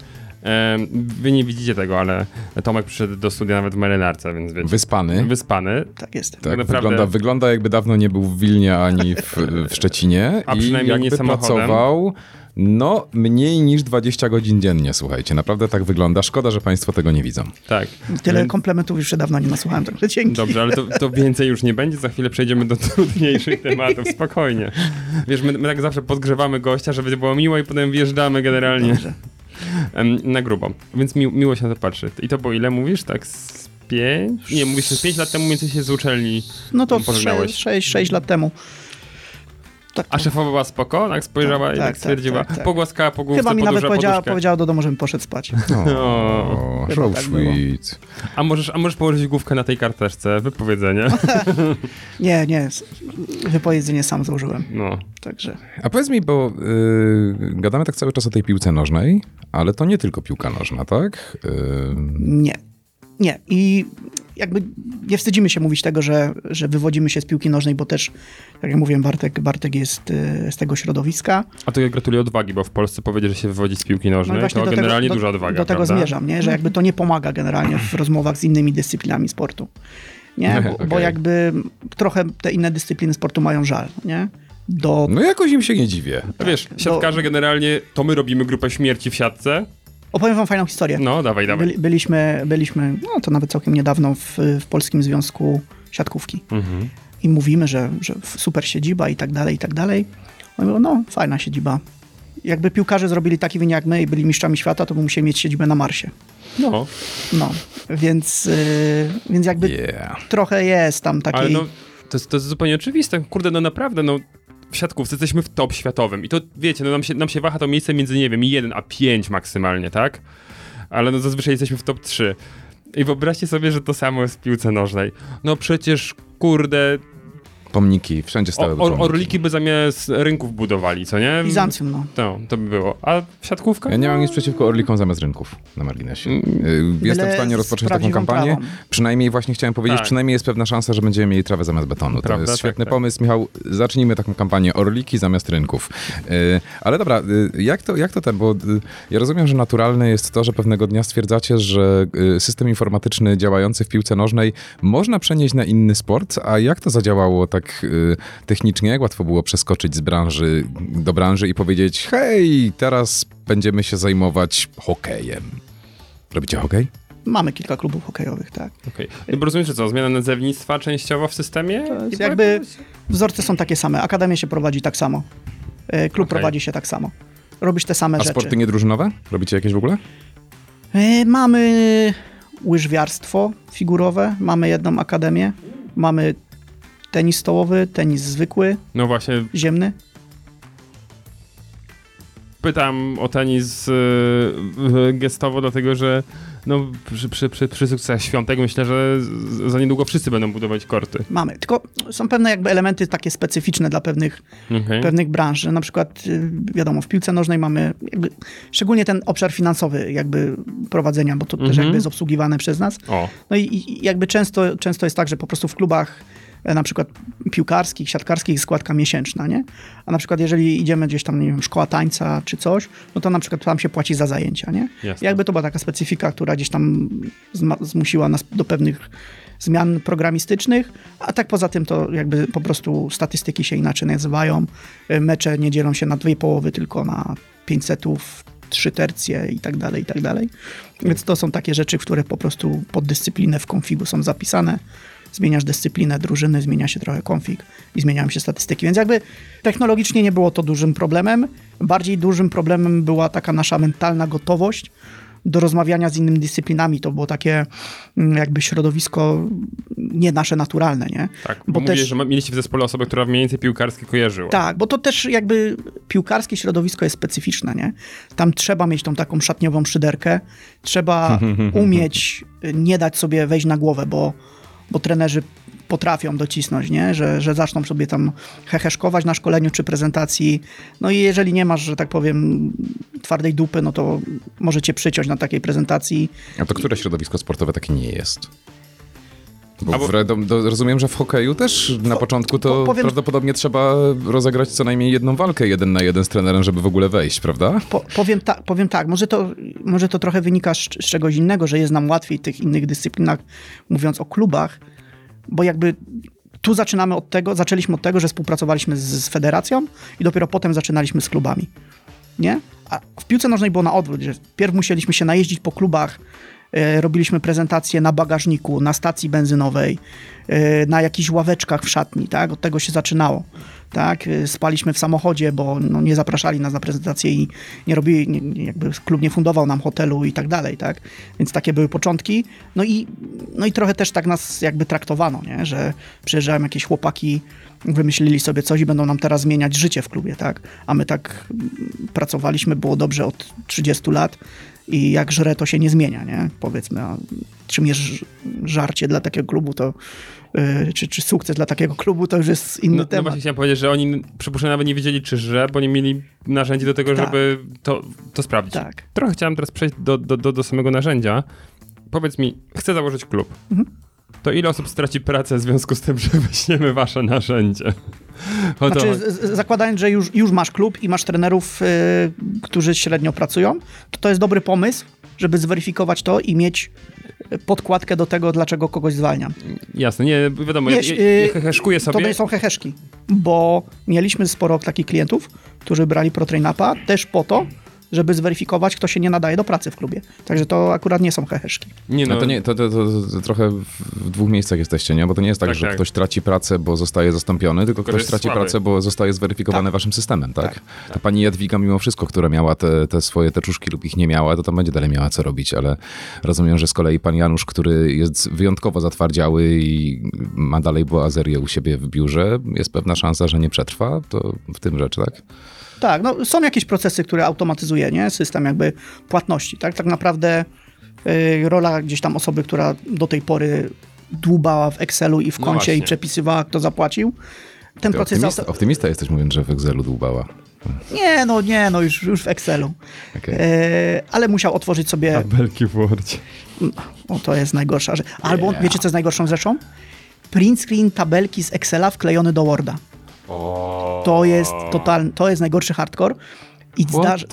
wy nie widzicie tego, ale Tomek przyszedł do studia nawet w marynarce, więc wiecie. Wyspany. Wyspany. Tak jest. Tak, naprawdę- wygląda, wygląda jakby dawno nie był w Wilnie ani w, w Szczecinie. A i przynajmniej nie jakby samochodem. pracował no mniej niż 20 godzin dziennie, słuchajcie. Naprawdę tak wygląda. Szkoda, że państwo tego nie widzą. Tak. Tyle Więc- komplementów już dawno nie nasłuchałem, także dzięki. Dobrze, ale to, to więcej już nie będzie. Za chwilę przejdziemy do *laughs* trudniejszych tematów. Spokojnie. Wiesz, my, my tak zawsze podgrzewamy gościa, żeby było miło i potem wjeżdżamy generalnie Dobrze. na grubo. Więc mi, miło się na to patrzy. I to po ile mówisz? Tak z pięć? Nie, mówisz, że pięć lat temu więcej się z uczelni No to pożegnałeś. 6, 6 lat temu. Tak, A szefowa była spoko? Tak spojrzała Tak, i tak, tak, stwierdziła. tak, tak. Pogłaskała po główce, Chyba mi nawet powiedziała, poduszkę. powiedziała do domu, żebym poszedł spać. *laughs* O, Chyba so tak sweet. A możesz, a możesz położyć główkę na tej karteczce? Wypowiedzenie. *laughs* Nie, nie, wypowiedzenie sam złożyłem. No. Także A powiedz mi, bo y, gadamy tak cały czas o tej piłce nożnej, ale to nie tylko piłka nożna, tak? Y, nie. Nie. I jakby nie wstydzimy się mówić tego, że, że wywodzimy się z piłki nożnej, bo też, tak jak mówiłem, Bartek, Bartek jest y, z tego środowiska. A to ja gratuluję odwagi, bo w Polsce powiedzieć, że się wywodzi z piłki No nożnej, właśnie to do tego- generalnie do, duża odwaga, Do tego prawda? zmierzam, nie? że jakby to nie pomaga generalnie w rozmowach z innymi dyscyplinami sportu. Nie? Bo, *laughs* bo Okej. jakby trochę te inne dyscypliny sportu mają żal, nie? Do, no jakoś im się nie dziwię. No Wiesz, siatkarze generalnie, to my robimy grupę śmierci w siatce, Opowiem wam fajną historię. No, dawaj, dawaj. Byli, byliśmy, byliśmy, no to nawet całkiem niedawno w, w Polskim Związku Siatkówki. Mhm. I mówimy, że, że super siedziba i tak dalej, i tak dalej. Oni mówią, no fajna siedziba. Jakby piłkarze zrobili taki wynik jak my i byli mistrzami świata, to by musieli mieć siedzibę na Marsie. No, No, więc, yy, więc jakby Yeah. trochę jest tam takiej... ale no, to jest, to jest zupełnie oczywiste. Kurde, no naprawdę, no siatkówce jesteśmy w top światowym i to, wiecie, no nam się, nam się waha to miejsce między, nie wiem, 1 a 5 maksymalnie, tak? Ale no zazwyczaj jesteśmy w top 3. I wyobraźcie sobie, że to samo jest w piłce nożnej. No przecież, kurde, Pomniki, wszędzie stały o, pomniki. o, orliki by zamiast rynków budowali, co nie? Bizancjum, no. No, to by było. A siatkówka? Ja nie mam nic przeciwko orlikom zamiast rynków, na marginesie. Y, Jestem w stanie rozpocząć taką kampanię. trawą. Przynajmniej właśnie chciałem powiedzieć, Tak. przynajmniej jest pewna szansa, że będziemy mieli trawę zamiast betonu. To Prawda? jest świetny Tak, tak. pomysł. Michał, zacznijmy taką kampanię orliki zamiast rynków. Y, Ale dobra, y, jak to, jak to ten, bo ja rozumiem, że naturalne jest to, że pewnego dnia stwierdzacie, że system informatyczny działający w piłce nożnej można przenieść na inny sport, a jak to zadziałało tak y, technicznie? Jak łatwo było przeskoczyć z branży do branży i powiedzieć, hej, teraz będziemy się zajmować hokejem. Robicie hokej? Mamy kilka klubów hokejowych, tak. Okej. No bo rozumiem, że co, zmiana nazewnictwa częściowo w systemie? Jakby wzorce są takie same. Akademię się prowadzi tak samo. E, Klub Okej. prowadzi się tak samo. Robisz te same A rzeczy. sporty niedrużynowe? Robicie jakieś w ogóle? E, Mamy łyżwiarstwo figurowe, mamy jedną akademię, mamy tenis stołowy, tenis zwykły, No właśnie, ziemny. pytam o tenis yy, gestowo, dlatego że no, przy, przy, przy, przy sukcesach świątek myślę, że za niedługo wszyscy będą budować korty. Mamy. Tylko są pewne jakby elementy takie specyficzne dla pewnych, Okay. pewnych branż. Na przykład, y, wiadomo, w piłce nożnej mamy jakby, szczególnie ten obszar finansowy jakby prowadzenia, bo to też Mhm. jakby jest obsługiwane przez nas. O, No i, i jakby często, często jest tak, że po prostu w klubach na przykład piłkarskich, siatkarskich składka miesięczna, nie? A na przykład jeżeli idziemy gdzieś tam, nie wiem, szkoła tańca czy coś, no to na przykład tam się płaci za zajęcia, nie? Jasne. Jakby to była taka specyfika, która gdzieś tam zmusiła nas do pewnych zmian programistycznych, a tak poza tym to jakby po prostu statystyki się inaczej nazywają. E, Mecze nie dzielą się na dwie połowy, tylko na pięć setów, trzy tercje i tak dalej, i tak dalej. Więc to są takie rzeczy, które po prostu pod dyscyplinę w konfigu są zapisane. Zmieniasz dyscyplinę drużyny, zmienia się trochę konfig i zmieniają się statystyki. Więc jakby technologicznie nie było to dużym problemem. Bardziej dużym problemem była taka nasza mentalna gotowość do rozmawiania z innymi dyscyplinami. To było takie mm, jakby środowisko nie nasze naturalne, nie? tak. Bo, Bo mówię, też- że mieliście w zespole osobę, która mniej więcej piłkarskie kojarzyła. Tak, bo to też jakby piłkarskie środowisko jest specyficzne, nie? Tam trzeba mieć tą taką szatniową szyderkę, trzeba *laughs* umieć nie dać sobie wejść na głowę, bo, bo trenerzy potrafią docisnąć, nie? Że, że zaczną sobie tam heheszkować na szkoleniu czy prezentacji. No i jeżeli nie masz, że tak powiem, twardej dupy, no to możecie przyciąć na takiej prezentacji. A to które środowisko sportowe takie nie jest? Bo, Albo- w, do, rozumiem, że w hokeju też na początku to po- powiem- prawdopodobnie trzeba rozegrać co najmniej jedną walkę jeden na jeden z trenerem, żeby w ogóle wejść, prawda? Po, powiem, ta, powiem tak, może to, może to trochę wynika z, z czegoś innego, że jest nam łatwiej w tych innych dyscyplinach, mówiąc o klubach, bo jakby tu zaczynamy od tego, zaczęliśmy od tego, że współpracowaliśmy z, z federacją i dopiero potem zaczynaliśmy z klubami. Nie? A w piłce nożnej było na odwrót, że pierw musieliśmy się najeździć po klubach, robiliśmy prezentacje na bagażniku, na stacji benzynowej, e, na jakichś ławeczkach w szatni, tak? Od tego się zaczynało. Tak? E, Spaliśmy w samochodzie, bo no, nie zapraszali nas na prezentację i nie robili, nie, jakby klub nie fundował nam hotelu i tak dalej, tak? Więc takie były początki. No i, no i trochę też tak nas jakby traktowano, nie? Że przyjeżdżają jakieś chłopaki, wymyślili sobie coś i będą nam teraz zmieniać życie w klubie, tak? A my tak pracowaliśmy, było dobrze od 30 lat i jak żre, to się nie zmienia, nie? Powiedzmy, a czym jest żarcie dla takiego klubu, to yy, czy, czy sukces dla takiego klubu, to już jest inny No, no temat. właśnie chciałem powiedzieć, że oni przypuszczam nawet nie wiedzieli, czy że, bo nie mieli narzędzi do tego, Tak. żeby to, to sprawdzić. Tak. Trochę chciałem teraz przejść do, do, do, do samego narzędzia. Powiedz mi, chcę założyć klub. Mhm. To ile osób straci pracę w związku z tym, *laughs* że weźmiemy wasze narzędzie? O to Znaczy, zakładając, że już, już masz klub i masz trenerów, yy, którzy średnio pracują, to to jest dobry pomysł, żeby zweryfikować to i mieć podkładkę do tego, dlaczego kogoś zwalniam. Jasne, nie, wiadomo, Nie, ja, ja, ja yy, heheszkuję To sobie. nie są heheszki, bo mieliśmy sporo takich klientów, którzy brali ProTrain Upa też po to, żeby zweryfikować, kto się nie nadaje do pracy w klubie. Także to akurat nie są heheszki. Nie No to, nie, to, to, to, to trochę w, dwóch miejscach jesteście, nie? Bo to nie jest tak, Tak, że tak. ktoś traci pracę, bo zostaje zastąpiony, tylko ktoś traci słaby. pracę, bo zostaje zweryfikowany Tak. waszym systemem, tak? Ta pani Jadwiga mimo wszystko, która miała te, te swoje teczuszki lub ich nie miała, to tam będzie dalej miała co robić, ale rozumiem, że z kolei pan Janusz, który jest wyjątkowo zatwardziały i ma dalej boazerię u siebie w biurze, jest pewna szansa, że nie przetrwa, to w tym rzecz, tak? Tak, no są jakieś procesy, które automatyzuje, nie? System jakby płatności, tak? Tak naprawdę y, rola gdzieś tam osoby, która do tej pory dłubała w Excelu i w No koncie i właśnie. przepisywała, kto zapłacił. Ten Ty proces... optymista, optymista jesteś mówiąc, że w Excelu dłubała. Nie, no nie, no już, już w Excelu. Okej. E, ale musiał otworzyć sobie... Belki w Wordzie. O, to jest najgorsza rzecz. Albo wiecie, co jest najgorszą rzeczą? Print screen tabelki z Excela wklejony do Worda. To jest totalny, to jest najgorszy hardcore. I fuck?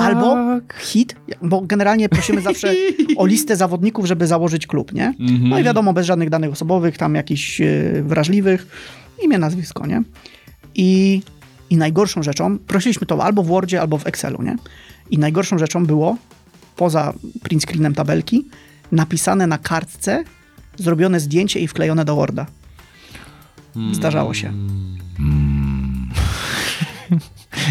Albo hit, bo generalnie prosimy zawsze o listę zawodników, żeby założyć klub, nie? No i wiadomo, bez żadnych danych osobowych, tam jakichś e, wrażliwych, imię, nazwisko, nie? I, I najgorszą rzeczą, prosiliśmy to albo w Wordzie, albo w Excelu, nie? I najgorszą rzeczą było, poza print screenem tabelki, napisane na kartce, zrobione zdjęcie i wklejone do Worda. Zdarzało się. *laughs*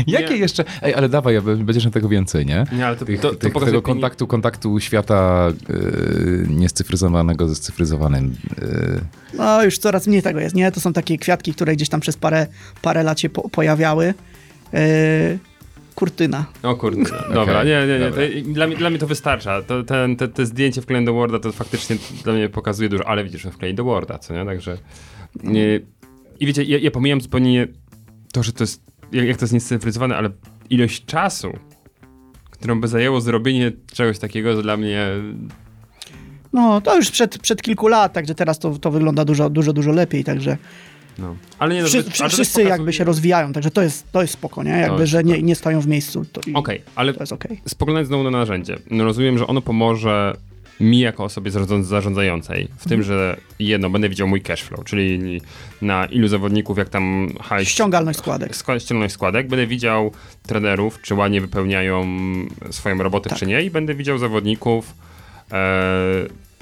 Jakie Nie. jeszcze? Ej, ale dawaj, będziesz na tego więcej, nie? Nie, ale to- tych, to- to tych, pokazuje tego kontaktu, kontaktu świata yy, niescyfryzowanego ze scyfryzowanym. Yy. No, już coraz mniej tego jest, nie? To są takie kwiatki, które gdzieś tam przez parę, parę lat się po, pojawiały. Yy, kurtyna. O kurde, *laughs* dobra, Okej, nie, nie, nie. dobra. To, dla, mnie, dla mnie to wystarcza. To, ten, te, te zdjęcie wklejone do Worda to faktycznie dla mnie pokazuje dużo, ale widzisz, że wklei do Worda, co nie? Także... Nie, I wiecie, ja, ja pomijam zupełnie to, że to jest, jak, jak to jest niescyfryzowane, ale ilość czasu, którą by zajęło zrobienie czegoś takiego, to dla mnie... No, to już przed, przed kilku lat, także teraz to, to wygląda dużo, dużo, dużo lepiej, także No. Ale nie, no, Wszy, ale to wszyscy też jakby pokazuje- się rozwijają, także to jest, to jest spoko, nie? Jakby, jest że nie, spoko. nie stoją w miejscu. Okej, ale to jest okej. spoglądając znowu na narzędzie, no rozumiem, że ono pomoże mi jako osobie zarządza- zarządzającej w tym, że jedno, będę widział mój cash flow, czyli na ilu zawodników, jak tam hajs... Ściągalność składek. skła- ściągalność składek, będę widział trenerów, czy ładnie wypełniają swoją robotę, Tak. czy nie i będę widział zawodników, e,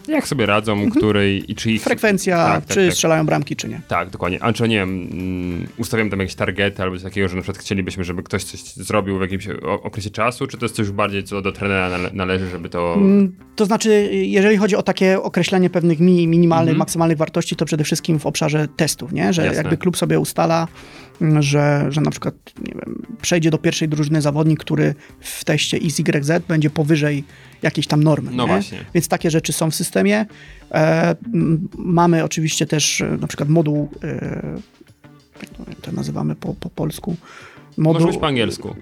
jak sobie radzą, której i czy ich... Frekwencja, Tak, tak, czy tak. strzelają bramki, czy nie. Tak, dokładnie. A czy nie wiem, mm, ustawiam tam jakieś targety albo coś takiego, że na przykład chcielibyśmy, żeby ktoś coś zrobił w jakimś okresie czasu, czy to jest coś bardziej, co do trenera nale należy, żeby to... Mm, To znaczy, jeżeli chodzi o takie określenie pewnych mi, minimalnych, Mhm. maksymalnych wartości, to przede wszystkim w obszarze testów, nie? Że Jasne. jakby klub sobie ustala, że, że na przykład, wiem, przejdzie do pierwszej drużyny zawodnik, który w teście XYZ będzie powyżej jakiejś tam normy. No. Więc takie rzeczy są w systemie. E, mamy oczywiście też e, na przykład moduł, e, to nazywamy po, po polsku, Może moduł, być po angielsku.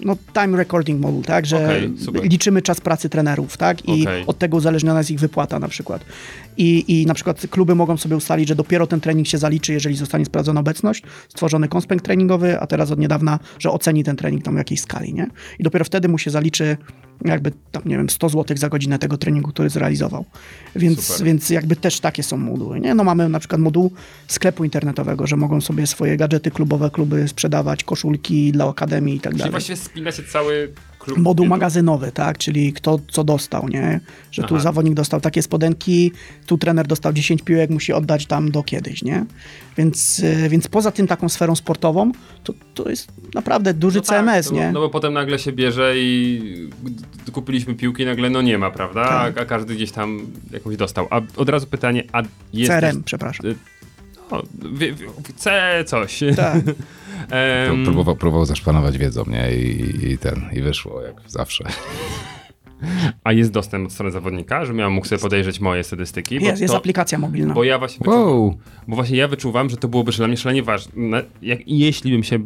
no, time recording model, tak, że super. liczymy czas pracy trenerów, tak, i Okej. od tego uzależniona jest ich wypłata na przykład. I, I na przykład kluby mogą sobie ustalić, że dopiero ten trening się zaliczy, jeżeli zostanie sprawdzona obecność, stworzony konspekt treningowy, a teraz od niedawna, że oceni ten trening tam w jakiejś skali, nie? I dopiero wtedy mu się zaliczy jakby tam, nie wiem, 100 zł za godzinę tego treningu, który zrealizował. Więc, Super. więc jakby też takie są moduły, nie? No mamy na przykład moduł sklepu internetowego, że mogą sobie swoje gadżety klubowe, kluby sprzedawać, koszulki dla akademii i tak Czyli dalej właściwie spina się cały klub. moduł magazynowy, tak? Czyli kto co dostał, nie? Że tu Aha. zawodnik dostał takie spodenki, tu trener dostał 10 piłek, musi oddać tam do kiedyś, nie? Więc, y, więc poza tym taką sferą sportową, to, to jest naprawdę duży No tak, CMS, no, nie? No bo potem nagle się bierze i kupiliśmy piłki, nagle no nie ma, prawda? Tak. A, a każdy gdzieś tam jakąś dostał. A od razu pytanie, a jest... CRM, przepraszam. No, wie, coś. Tak. *laughs* Em, Próbował, próbował zaszpanować wiedzą, nie? I, I ten, i wyszło jak zawsze. *laughs* a jest dostęp od strony zawodnika, że miałem mógł sobie podejrzeć moje statystyki? bo Jest, jest to- aplikacja mobilna. Bo ja właśnie wyczuwam, Wow! bo właśnie ja wyczuwam, że to byłoby dla mnie szalenie ważne, jak, jeśli bym się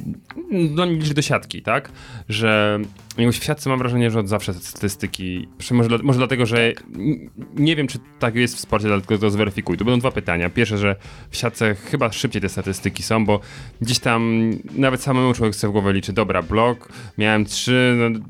no, nie liczy do siatki, tak? Że jakoś w siatce mam wrażenie, że od zawsze te statystyki, że może, dla- może dlatego, że n- nie wiem, czy tak jest w sporcie, dlatego to zweryfikuj. Tu będą dwa pytania. Pierwsze, że w siatce chyba szybciej te statystyki są, bo gdzieś tam nawet samemu człowiek sobie w głowę liczy, dobra, blok, miałem trzy, no,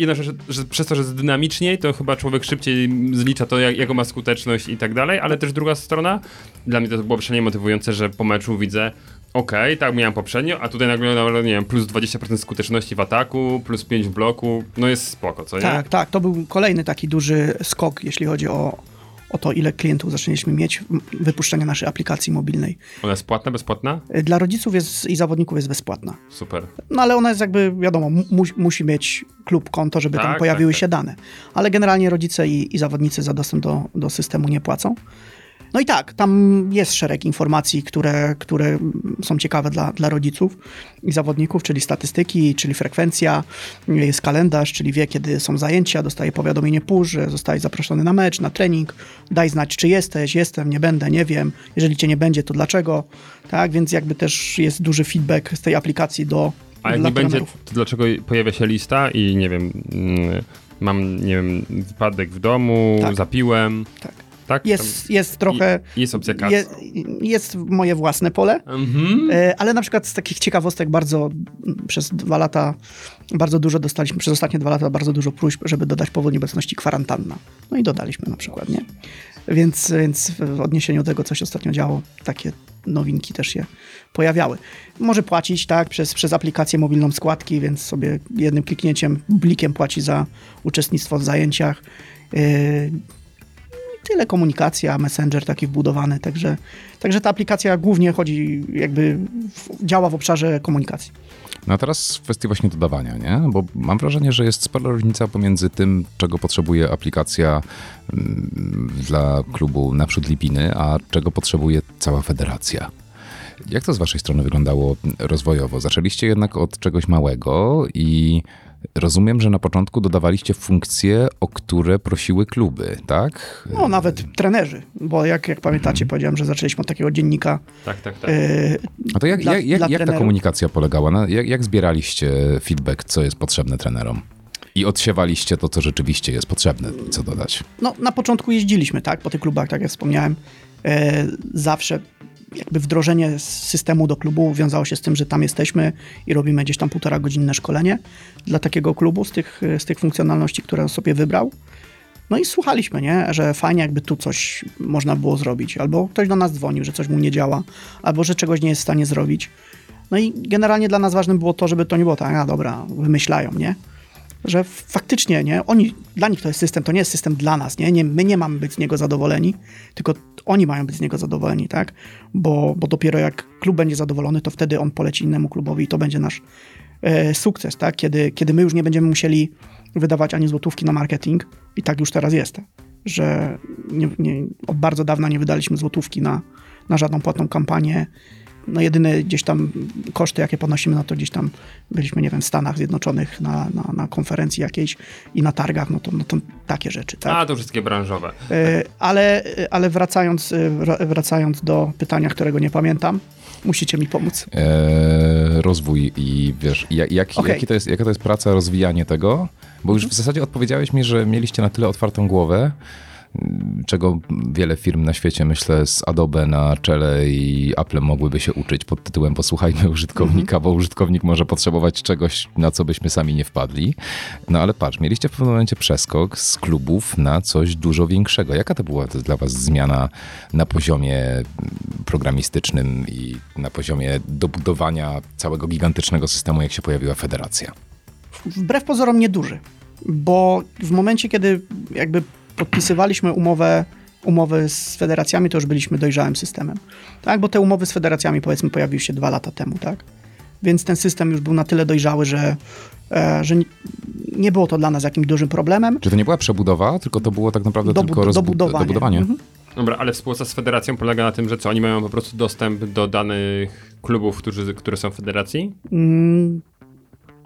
Jedna rzecz, że przez to, że jest dynamiczniej, to chyba człowiek szybciej zlicza to, jak, jaką ma skuteczność i tak dalej, ale też druga strona, dla mnie to byłoby szalenie motywujące, że po meczu widzę, Okej, tak miałem poprzednio, a tutaj nagle, nagle, nie wiem, plus 20% skuteczności w ataku, plus 5 w bloku, no jest spoko, co nie? Tak, tak. To był kolejny taki duży skok, jeśli chodzi o, o to, ile klientów zaczęliśmy mieć wypuszczenia naszej aplikacji mobilnej. Ona jest płatna, bezpłatna? Y, Dla rodziców jest, i zawodników jest bezpłatna. Super. No ale ona jest jakby, wiadomo, mu, musi mieć klub konto, żeby tam Tak, pojawiły tak, się dane. Ale generalnie rodzice i, i zawodnicy za dostęp do, do systemu nie płacą. No i tak, tam jest szereg informacji, które, które są ciekawe dla, dla rodziców i zawodników, czyli statystyki, czyli frekwencja, jest kalendarz, czyli wie, kiedy są zajęcia, dostaje powiadomienie push, że zostaje zaproszony na mecz, na trening, daj znać, czy jesteś, jestem, nie będę, nie wiem, jeżeli cię nie będzie, to dlaczego, tak, więc jakby też jest duży feedback z tej aplikacji do A jak nie będzie, to dlaczego pojawia się lista i nie wiem, mm, mam, nie wiem, wypadek w domu, Tak. zapiłem, Tak. Tak? Jest, jest trochę... I, jest opcja kas. Je, jest moje własne pole, Mhm. e, ale na przykład z takich ciekawostek bardzo przez dwa lata, bardzo dużo dostaliśmy, przez ostatnie dwa lata bardzo dużo próśb, żeby dodać powód nieobecności kwarantanna. No i dodaliśmy na przykład, nie? Więc, więc w odniesieniu do tego, co się ostatnio działo, takie nowinki też się pojawiały. Może płacić, tak, przez, przez aplikację mobilną składki, więc sobie jednym kliknięciem, blikiem płaci za uczestnictwo w zajęciach. Yy, tyle komunikacja, messenger taki wbudowany, także, także ta aplikacja głównie chodzi, jakby w, działa w obszarze komunikacji. No a teraz w kwestii właśnie dodawania, nie? Bo mam wrażenie, że jest spora różnica pomiędzy tym, czego potrzebuje aplikacja mm, dla klubu naprzód Lipiny, a czego potrzebuje cała federacja. Jak to z waszej strony wyglądało rozwojowo? Zaczęliście jednak od czegoś małego i rozumiem, że na początku dodawaliście funkcje, o które prosiły kluby, tak? No nawet trenerzy, bo jak, jak pamiętacie, Mhm. powiedziałem, że zaczęliśmy od takiego dziennika Tak, tak, tak. yy, A to jak, dla- jak, jak, dla jak ta komunikacja polegała? Na, jak, jak zbieraliście feedback, co jest potrzebne trenerom? I odsiewaliście to, co rzeczywiście jest potrzebne, co dodać. No, na początku jeździliśmy, tak, po tych klubach, tak jak wspomniałem. E, zawsze jakby wdrożenie systemu do klubu wiązało się z tym, że tam jesteśmy i robimy gdzieś tam półtora godzinne szkolenie dla takiego klubu z tych, z tych funkcjonalności, które on sobie wybrał. No i słuchaliśmy, nie? że fajnie jakby tu coś można było zrobić. Albo ktoś do nas dzwonił, że coś mu nie działa, albo że czegoś nie jest w stanie zrobić. No i generalnie dla nas ważnym było to, żeby to nie było tak, a dobra, wymyślają, nie? Że faktycznie, nie, oni, dla nich to jest system, to nie jest system dla nas, nie, nie my nie mamy być z niego zadowoleni, tylko oni mają być z niego zadowoleni, tak, bo, bo dopiero jak klub będzie zadowolony, to wtedy on poleci innemu klubowi i to będzie nasz e, sukces, tak, kiedy, kiedy my już nie będziemy musieli wydawać ani złotówki na marketing i tak już teraz jest, że nie, nie, od bardzo dawna nie wydaliśmy złotówki na, na żadną płatną kampanię, no jedyne gdzieś tam koszty, jakie ponosimy, no to gdzieś tam byliśmy, nie wiem, w Stanach Zjednoczonych na, na, na konferencji jakiejś i na targach, no to, no to takie rzeczy, tak? A, to wszystkie branżowe. E, ale, ale wracając, e, wra- wracając do pytania, którego nie pamiętam, musicie mi pomóc. Eee, rozwój i wiesz, jak, jak, Okej. jaki to jest, jaka to jest praca, rozwijanie tego? Bo już w zasadzie odpowiedziałeś mi, że mieliście na tyle otwartą głowę, czego wiele firm na świecie, myślę, z Adobe na czele i Apple mogłyby się uczyć pod tytułem Posłuchajmy użytkownika, bo użytkownik może potrzebować czegoś, na co byśmy sami nie wpadli. No ale patrz, mieliście w pewnym momencie przeskok z klubów na coś dużo większego. Jaka to była dla was zmiana na poziomie mm, programistycznym i na poziomie dobudowania całego gigantycznego systemu, jak się pojawiła federacja? Wbrew pozorom nieduży, bo w momencie, kiedy jakby podpisywaliśmy umowę, umowy z federacjami, to już byliśmy dojrzałym systemem. Tak, bo te umowy z federacjami powiedzmy pojawiły się dwa lata temu, tak? Więc ten system już był na tyle dojrzały, że, e, że nie, nie było to dla nas jakimś dużym problemem. Czy to nie była przebudowa, tylko to było tak naprawdę Dobu- tylko dobudowanie. dobudowanie? Mhm. Dobra, ale współpraca z federacją polega na tym, że co, oni mają po prostu dostęp do danych klubów, którzy, które są w federacji? Mm,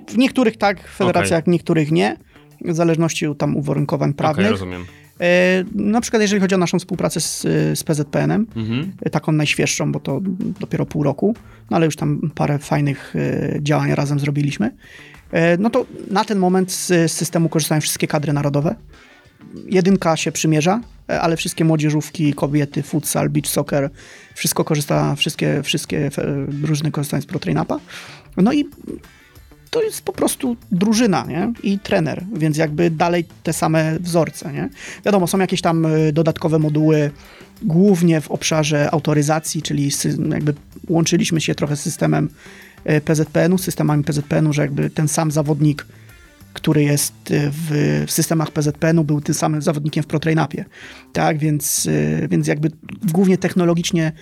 W niektórych tak federacjach, w niektórych nie. W zależności od tam uwarunkowań prawnych. rozumiem. E, na przykład jeżeli chodzi o naszą współpracę z, z PZPN-em, Mhm. e, taką najświeższą, bo to dopiero pół roku, no ale już tam parę fajnych e, działań razem zrobiliśmy, no to na ten moment z, systemu korzystają wszystkie kadry narodowe. Jedynka się przymierza, ale wszystkie młodzieżówki, kobiety, futsal, beach soccer, wszystko korzysta, wszystkie, wszystkie drużyny korzystają z ProTrainUpa. No i to jest po prostu drużyna, nie? I trener, więc jakby dalej te same wzorce, nie? Wiadomo, są jakieś tam y, dodatkowe moduły, głównie w obszarze autoryzacji, czyli jakby łączyliśmy się trochę z systemem y, PZPN-u, systemami PZPN-u, że jakby ten sam zawodnik, który jest y, w, w systemach PZPN-u, był tym samym zawodnikiem w ProTrainupie. Tak, więc, więc jakby głównie technologicznie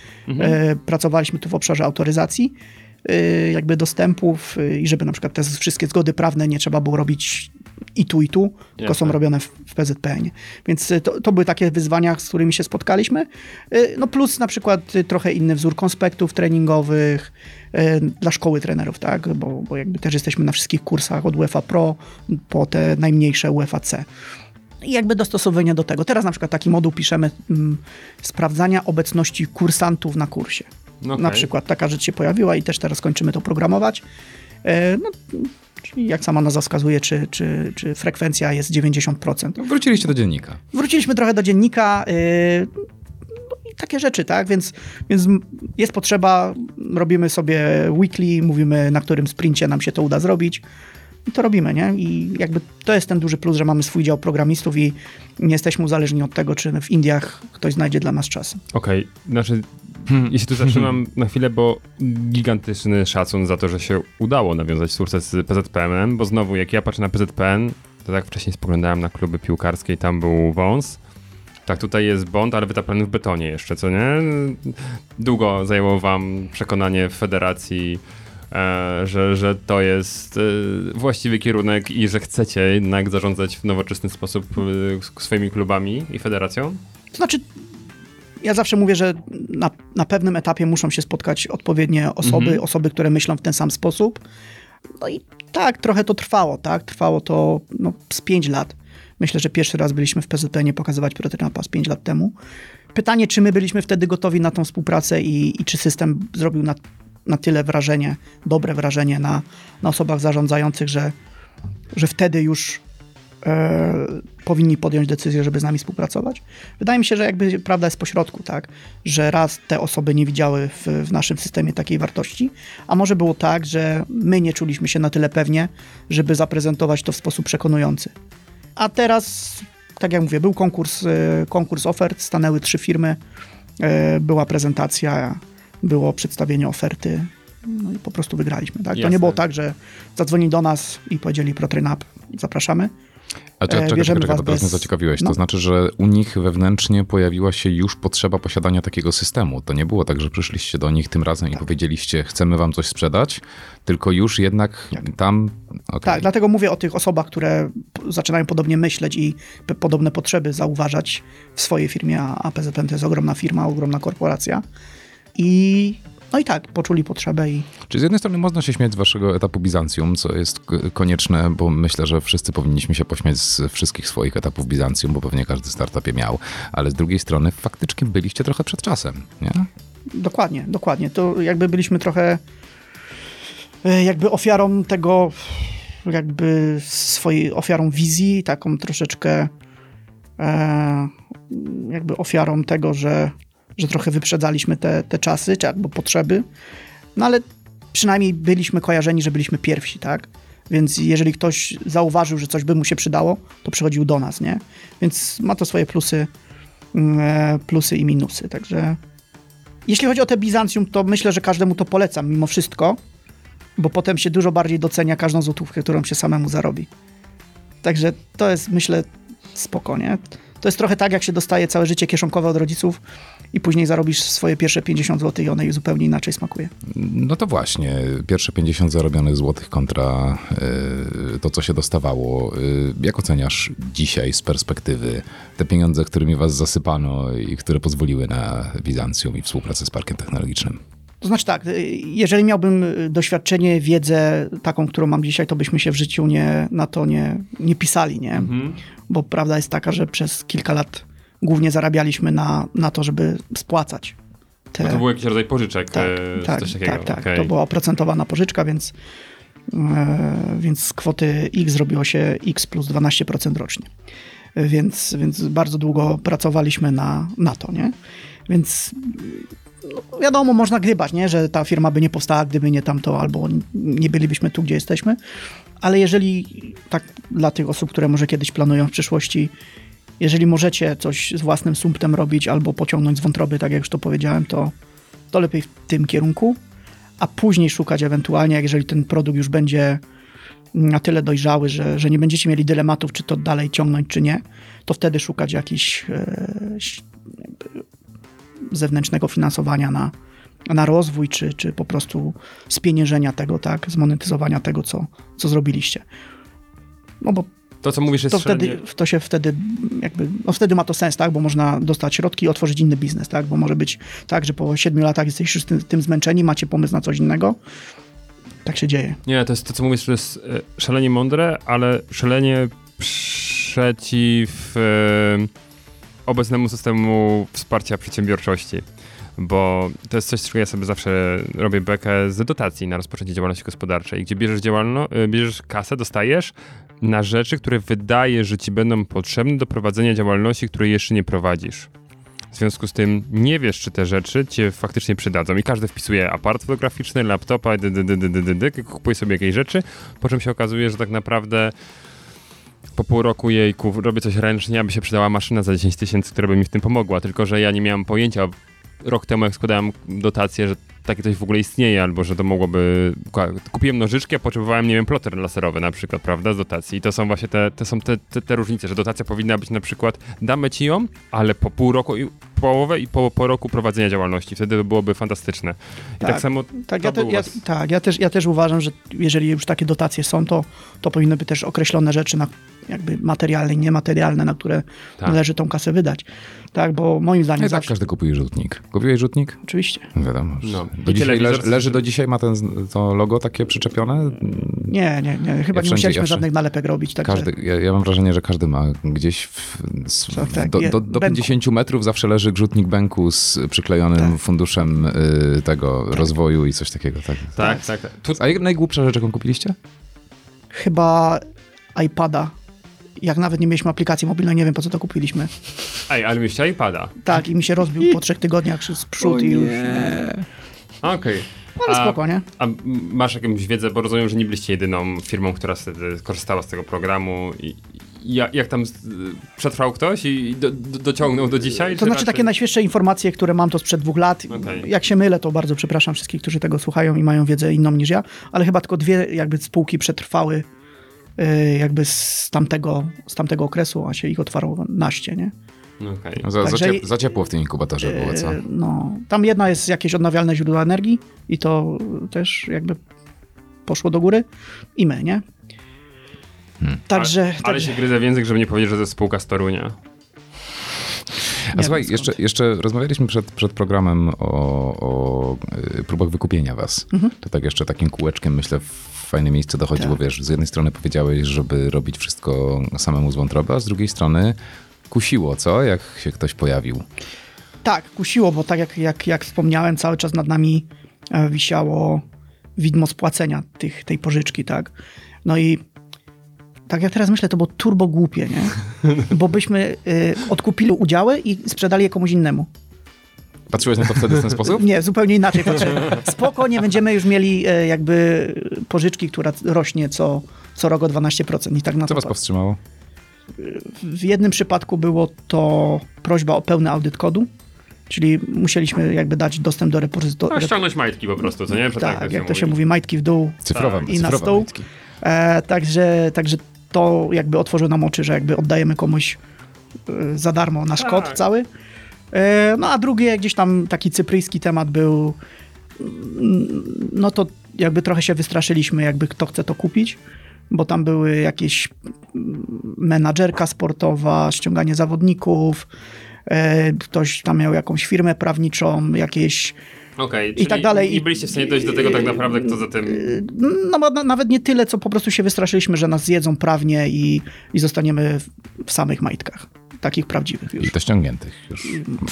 e, pracowaliśmy tu w obszarze autoryzacji, jakby dostępów y, i żeby na przykład te wszystkie zgody prawne nie trzeba było robić i tu, i tu, tylko są robione w, w PZPN. Więc y, to, to były takie wyzwania, z którymi się spotkaliśmy. Y, No plus na przykład y, trochę inny wzór konspektów treningowych y, dla szkoły trenerów, tak? Bo, bo jakby też jesteśmy na wszystkich kursach od UEFA Pro po te najmniejsze UEFA C. I jakby dostosowanie do tego. Teraz na przykład taki moduł piszemy mm, sprawdzania obecności kursantów na kursie. No Na przykład taka rzecz się pojawiła i też teraz kończymy to programować. E, no, czyli jak sama nazwa wskazuje, czy, czy, czy frekwencja jest 90%. Wróciliście do dziennika. Wróciliśmy trochę do dziennika yy, no i takie rzeczy, tak? Więc, więc jest potrzeba, robimy sobie weekly, mówimy na którym sprincie nam się to uda zrobić. I to robimy, nie? I jakby to jest ten duży plus, że mamy swój dział programistów i nie jesteśmy uzależnieni od tego, czy w Indiach ktoś znajdzie dla nas czas. Okej, znaczy, jeśli tu zatrzymam *laughs* na chwilę, bo gigantyczny szacun za to, że się udało nawiązać sukces z PZPN-em, bo znowu, jak ja patrzę na PZPN, to tak wcześniej spoglądałem na kluby piłkarskie i tam był wąs. Tak, tutaj jest Bond, ale wytaplany w betonie jeszcze, co nie? Długo zajęło wam przekonanie w federacji, że, że to jest e, właściwy kierunek i że chcecie jednak zarządzać w nowoczesny sposób e, swoimi klubami i federacją? To znaczy, ja zawsze mówię, że na, na pewnym etapie muszą się spotkać odpowiednie osoby, Mhm. osoby, które myślą w ten sam sposób. No i tak, trochę to trwało, tak? Trwało to no, z 5 lat. Myślę, że pierwszy raz byliśmy w PZPN pokazywać Protynapa z 5 lat temu. Pytanie, czy my byliśmy wtedy gotowi na tą współpracę i, i czy system zrobił na, na tyle wrażenie, dobre wrażenie na, na osobach zarządzających, że, że wtedy już e, powinni podjąć decyzję, żeby z nami współpracować. Wydaje mi się, że jakby prawda jest pośrodku, tak? Że raz te osoby nie widziały w, w naszym systemie takiej wartości, a może było tak, że my nie czuliśmy się na tyle pewnie, żeby zaprezentować to w sposób przekonujący. A teraz, tak jak mówię, był konkurs, e, konkurs ofert, stanęły trzy firmy, e, była prezentacja, było przedstawienie oferty, no i po prostu wygraliśmy. Tak? To nie było tak, że zadzwonili do nas i powiedzieli ProTrainUp, zapraszamy. A czekaj, E, czekaj, bierzemy czekaj, was to teraz mnie zaciekawiłeś. no. To znaczy, że u nich wewnętrznie pojawiła się już potrzeba posiadania takiego systemu. To nie było tak, że przyszliście do nich tym razem i powiedzieliście, chcemy wam coś sprzedać, tylko już jednak tam... okej. Tak, dlatego mówię o tych osobach, które zaczynają podobnie myśleć i podobne potrzeby zauważać w swojej firmie, a a PZPN to jest ogromna firma, ogromna korporacja. I no i tak, poczuli potrzebę i Czyli z jednej strony można się śmiać z waszego etapu Bizancjum, co jest konieczne, bo myślę, że wszyscy powinniśmy się pośmiać z wszystkich swoich etapów Bizancjum, bo pewnie każdy startup je miał, ale z drugiej strony faktycznie byliście trochę przed czasem, nie? dokładnie, dokładnie. To jakby byliśmy trochę e, jakby ofiarą tego, jakby swojej ofiarą wizji, taką troszeczkę e, jakby ofiarą tego, że, że trochę wyprzedzaliśmy te, te czasy, czy jakby potrzeby. No ale przynajmniej byliśmy kojarzeni, że byliśmy pierwsi, tak? Więc jeżeli ktoś zauważył, że coś by mu się przydało, to przychodził do nas, nie? Więc ma to swoje plusy, mm, e, plusy i minusy. Także jeśli chodzi o te Bizancjum, to myślę, że każdemu to polecam mimo wszystko, bo potem się dużo bardziej docenia każdą złotówkę, którą się samemu zarobi. Także to jest, myślę, spoko, nie? To jest trochę tak, jak się dostaje całe życie kieszonkowe od rodziców i później zarobisz swoje pierwsze 50 zł i one zupełnie inaczej smakuje. No to właśnie, pierwsze 50 zarobionych złotych kontra y, to, co się dostawało. Y, jak oceniasz dzisiaj z perspektywy te pieniądze, którymi was zasypano i które pozwoliły na Bizancjum i współpracę z Parkiem Technologicznym? To znaczy tak, y, jeżeli miałbym y, doświadczenie, wiedzę taką, którą mam dzisiaj, to byśmy się w życiu nie, na to nie, nie pisali, nie? Bo prawda jest taka, że przez kilka lat głównie zarabialiśmy na, na to, żeby spłacać te... To był jakiś rodzaj pożyczek, tak, e, tak, takiego. tak, tak. okej. To była oprocentowana pożyczka, więc, e, więc z kwoty X zrobiło się X plus 12% rocznie. Więc, więc bardzo długo pracowaliśmy na, na to, nie? Więc no, wiadomo, można gdybać, nie? że ta firma by nie powstała, gdyby nie tamto, albo nie bylibyśmy tu, gdzie jesteśmy. Ale jeżeli, tak dla tych osób, które może kiedyś planują w przyszłości, jeżeli możecie coś z własnym sumptem robić albo pociągnąć z wątroby, tak jak już to powiedziałem, to, to lepiej w tym kierunku, a później szukać ewentualnie, jeżeli ten produkt już będzie na tyle dojrzały, że, że nie będziecie mieli dylematów, czy to dalej ciągnąć, czy nie, to wtedy szukać jakichś e, zewnętrznego finansowania na, na rozwój, czy, czy po prostu spieniężenia tego, tak, zmonetyzowania tego, co, co zrobiliście. No bo To, co mówisz, jest to wtedy, szalenie- to się wtedy jakby, no wtedy ma to sens, tak, bo można dostać środki i otworzyć inny biznes, tak, bo może być tak, że po siedmiu latach jesteście już tym, tym zmęczeni, macie pomysł na coś innego. Tak się dzieje. Nie, to jest to, co mówisz, to jest e, szalenie mądre, ale szalenie przeciw e, obecnemu systemu wsparcia przedsiębiorczości. Bo to jest coś, czego ja sobie zawsze robię bekę z dotacji na rozpoczęcie działalności gospodarczej, gdzie bierzesz, działalno, e, bierzesz kasę, dostajesz na rzeczy, które wydaje, że ci będą potrzebne do prowadzenia działalności, której jeszcze nie prowadzisz. W związku z tym nie wiesz, czy te rzeczy cię faktycznie przydadzą. I każdy wpisuje aparat fotograficzny, laptopa, dy, dy, dy, dy, dy, dy, dy, kupuje sobie jakieś rzeczy, po czym się okazuje, że tak naprawdę po pół roku jejku, robię coś ręcznie, aby się przydała maszyna za 10 tysięcy, która by mi w tym pomogła. Tylko, że ja nie miałem pojęcia rok temu, jak składałem dotację, że takie coś w ogóle istnieje, albo że to mogłoby... Kupiłem nożyczki, a potrzebowałem, nie wiem, ploter laserowy na przykład, prawda, z dotacji. I to są właśnie te, te, są te, te, te różnice, że dotacja powinna być na przykład, damy ci ją, ale po pół roku, i połowę i po, po roku prowadzenia działalności. Wtedy to byłoby fantastyczne. I tak, Tak. samo Tak, to ja, te, ja, tak ja, też, ja też uważam, że jeżeli już takie dotacje są, to, to powinny być też określone rzeczy, na, jakby materialne i niematerialne, na które Tak. należy tą kasę wydać. Tak, bo moim zdaniem Nie tak zawsze... każdy kupuje rzutnik. Kupiłeś rzutnik? Oczywiście. Wiadomo. No. Do dzisiaj leży, leży do dzisiaj, ma ten, to logo takie przyczepione? Nie, nie, nie. Chyba Ja nie wszędzie- musieliśmy ja żadnych nalepek robić. Także... Każdy, ja, ja mam wrażenie, że każdy ma gdzieś w, Tak, tak, do, do, do bęku. 50 metrów zawsze leży grzutnik bęku z przyklejonym Tak. funduszem y, tego rozwoju i coś takiego. Tak. Tak, tak, tak. A jak najgłupsza rzecz, jaką kupiliście? Chyba iPada. Jak nawet nie mieliśmy aplikacji mobilnej, nie wiem po co to kupiliśmy. ej, ale mieliście iPada. Tak, i mi się rozbił po trzech tygodniach z przód i już. Okej. Ale A- spoko, nie? A masz jakąś wiedzę, bo rozumiem, że nie byliście jedyną firmą, która wtedy korzystała z tego programu. I, jak, jak tam przetrwał ktoś i do, do, dociągnął do dzisiaj? To czy znaczy raczej- takie najświeższe informacje, które mam to sprzed dwóch lat. Okej. Jak się mylę, to bardzo przepraszam wszystkich, którzy tego słuchają i mają wiedzę inną niż ja, ale chyba tylko dwie jakby spółki przetrwały jakby z tamtego, z tamtego okresu, a się ich otwarło naście, nie? Okej. Za, za, Także- ciep, za ciepło w tym inkubatorze było, co? Y, No, tam jedna jest jakieś odnawialne źródła energii i to też jakby poszło do góry i my, nie? Także, ale, ale także się gryzę w język, żeby nie powiedzieć, że to jest spółka z Torunia. A nie słuchaj, jeszcze, jeszcze rozmawialiśmy przed, przed programem o, o y, próbach wykupienia was. To tak jeszcze takim kółeczkiem, myślę, w fajne miejsce dochodziło, Mhm. Tak. wiesz, z jednej strony powiedziałeś, żeby robić wszystko samemu z wątroby, a z drugiej strony kusiło, co? Jak się ktoś pojawił. Tak, kusiło, bo tak jak, jak, jak wspomniałem, cały czas nad nami e, wisiało widmo spłacenia tych, tej pożyczki, tak? No i tak jak teraz myślę, to było turbo głupie, nie? *laughs* Bo byśmy y, odkupili udziały i sprzedali je komuś innemu. Patrzyłeś na to wtedy w ten sposób? Nie, zupełnie inaczej patrzę. Spoko, nie będziemy już mieli e, jakby pożyczki, która rośnie co, co rok o 12% i tak na Co to was patrzę. powstrzymało? W jednym przypadku było to prośba o pełny audyt kodu, czyli musieliśmy jakby dać dostęp do No, repozytorium. ściągnąć majtki po prostu, co nie? Że Tak, jak to się mówi, majtki w dół. Cyfrowe, Tak. I na stół. majtki. E, także, także to jakby otworzyło nam oczy, że jakby oddajemy komuś e, za darmo nasz Tak. kod cały. E, no a drugie, gdzieś tam taki cypryjski temat był, mm, no to jakby trochę się wystraszyliśmy, jakby kto chce to kupić, bo tam były jakieś mm, menadżerka sportowa, ściąganie zawodników, e, ktoś tam miał jakąś firmę prawniczą, jakieś Okej, I tak dalej. nie byliście w stanie dojść do tego tak naprawdę, kto za tym... no, na- nawet nie tyle, co po prostu się wystraszyliśmy, że nas zjedzą prawnie i, i zostaniemy w, w samych majtkach. Takich prawdziwych I już. to ściągniętych już.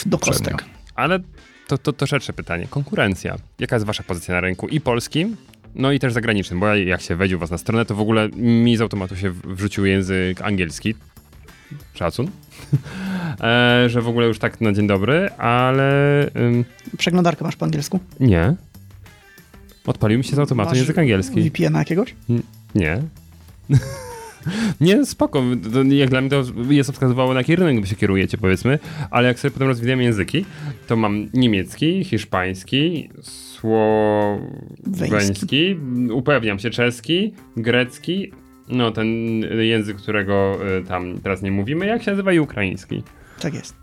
Do kostek. Ale to, to, to szersze pytanie. Konkurencja. Jaka jest wasza pozycja na rynku i polskim, no i też zagranicznym? Bo ja, jak się wejdzie u was na stronę, to w ogóle mi z automatu się wrzucił język angielski. Szacun. *laughs* e, że w ogóle już tak na dzień dobry, ale ym, Przeglądarkę masz po angielsku? nie. Odpalił mi się z automatu Masz język angielski. VPN jakiegoś? Nie. *laughs* Nie, spoko. To, jak dla mnie to jest wskazywało na kierunek, by się kierujecie, powiedzmy, ale jak sobie potem rozwijamy języki, to mam niemiecki, hiszpański, słoweński, upewniam się, czeski, grecki, no ten język, którego y, tam teraz nie mówimy, jak się nazywa i ukraiński. Tak jest.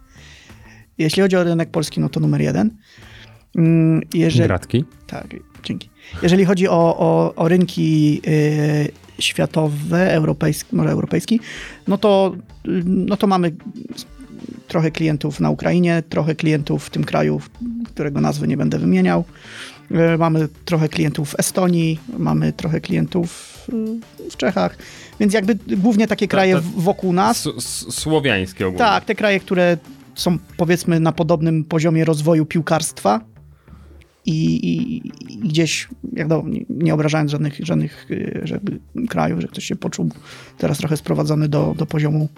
Jeśli chodzi o rynek polski, no to numer jeden. Mm, Jeżeli, Gratki. tak, dzięki. Jeżeli chodzi o, o, o rynki y, światowe, europejski, może europejski, no to, no to mamy trochę klientów na Ukrainie, trochę klientów w tym kraju, którego nazwy nie będę wymieniał. Y, Mamy trochę klientów w Estonii, mamy trochę klientów w Czechach, więc jakby głównie takie kraje to- w- wokół nas. Słowiańskie ogólnie. Tak, te kraje, które są powiedzmy na podobnym poziomie rozwoju piłkarstwa i, i, i gdzieś, jak do, nie, nie obrażając żadnych, żadnych y, żeby krajów, że ktoś się poczuł teraz trochę sprowadzony do, do poziomu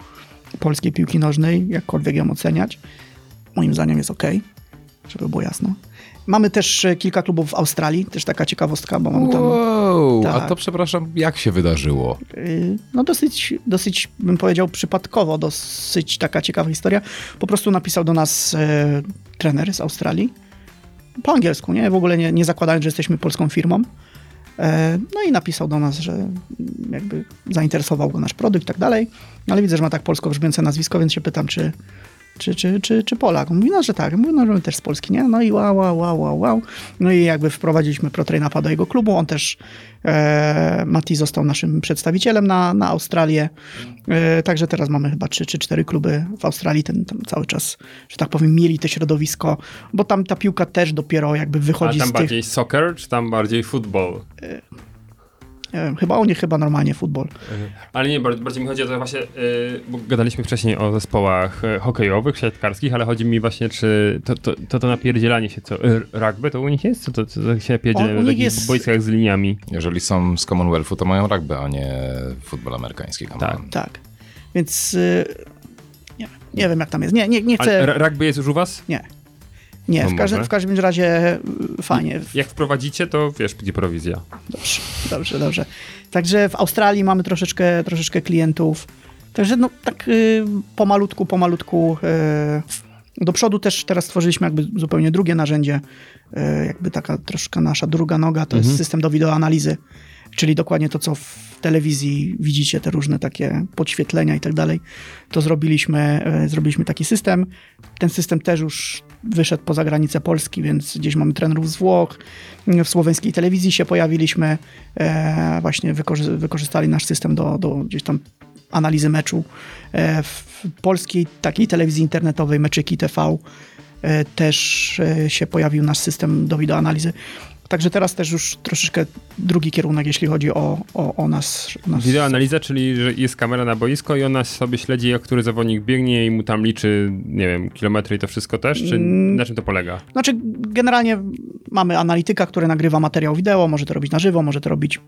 polskiej piłki nożnej, jakkolwiek ją oceniać, moim zdaniem jest ok, żeby było jasno. Mamy też e, kilka klubów w Australii, też taka ciekawostka, bo mamy tam Wow, a Tak. to przepraszam, jak się wydarzyło? Y, no dosyć, dosyć bym powiedział przypadkowo, dosyć taka ciekawa historia. Po prostu napisał do nas e, trener z Australii, po angielsku, nie? W ogóle nie, nie zakładając, że jesteśmy polską firmą. E, no i napisał do nas, że jakby zainteresował go nasz produkt i tak dalej. Ale widzę, że ma tak polsko brzmiące nazwisko, więc się pytam, czy, czy, czy, czy, czy Polak. Mówi, no, że tak. Mówi, no, że też z Polski, nie? No i wow, wow, wow, wow, wow. No i jakby wprowadziliśmy ProTrainapa do jego klubu. On też, e, Mati został naszym przedstawicielem na, na Australię. E, także teraz mamy chyba trzy czy cztery kluby w Australii. Ten tam cały czas, że tak powiem, mieli to środowisko, bo tam ta piłka też dopiero jakby A wychodzi tam z tych... bardziej soccer, czy tam bardziej football? Nie wiem, chyba u nich chyba normalnie futbol. Ale nie, bardziej, mi chodzi o to właśnie, yy, bo gadaliśmy wcześniej o zespołach yy, hokejowych, siatkarskich, ale chodzi mi właśnie, czy to, to, to, to napierdzielanie się, co, yy, rugby, to u nich jest? Co to, co to się napierdziela O, u w nich takich jest- boiskach z liniami? Jeżeli są z Commonwealthu, to mają rugby, a nie futbol amerykański. Tak. Tak. Więc y, nie, nie wiem, jak tam jest. Nie, nie, nie chcę... Ale rugby jest już u was? Nie. Nie, No w każdym, w każdym razie y, fajnie. Jak wprowadzicie, to wiesz, gdzie prowizja. Dobrze, dobrze, dobrze. Także w Australii mamy troszeczkę, troszeczkę klientów. Także no tak y, pomalutku, pomalutku y, do przodu też teraz stworzyliśmy jakby zupełnie drugie narzędzie, y, jakby taka troszkę nasza druga noga, to jest system do wideoanalizy, czyli dokładnie to, co w telewizji widzicie, te różne takie podświetlenia i tak dalej, to zrobiliśmy, y, zrobiliśmy taki system. Ten system też już wyszedł poza granicę Polski, więc gdzieś mamy trenerów z Włoch, w słoweńskiej telewizji się pojawiliśmy, e, właśnie wykorzy- wykorzystali nasz system do, do gdzieś tam analizy meczu. E, w polskiej takiej telewizji internetowej Meczyki TV e, też e, się pojawił nasz system do wideoanalizy. Także teraz też już troszeczkę drugi kierunek, jeśli chodzi o, o, o nas. nas Wideoanaliza, czyli że jest kamera na boisko i ona sobie śledzi, jak który zawodnik biegnie i mu tam liczy, nie wiem, kilometry i to wszystko też? Czy Mm. na czym to polega? Znaczy, generalnie mamy analityka, który nagrywa materiał wideo, może to robić na żywo, może to robić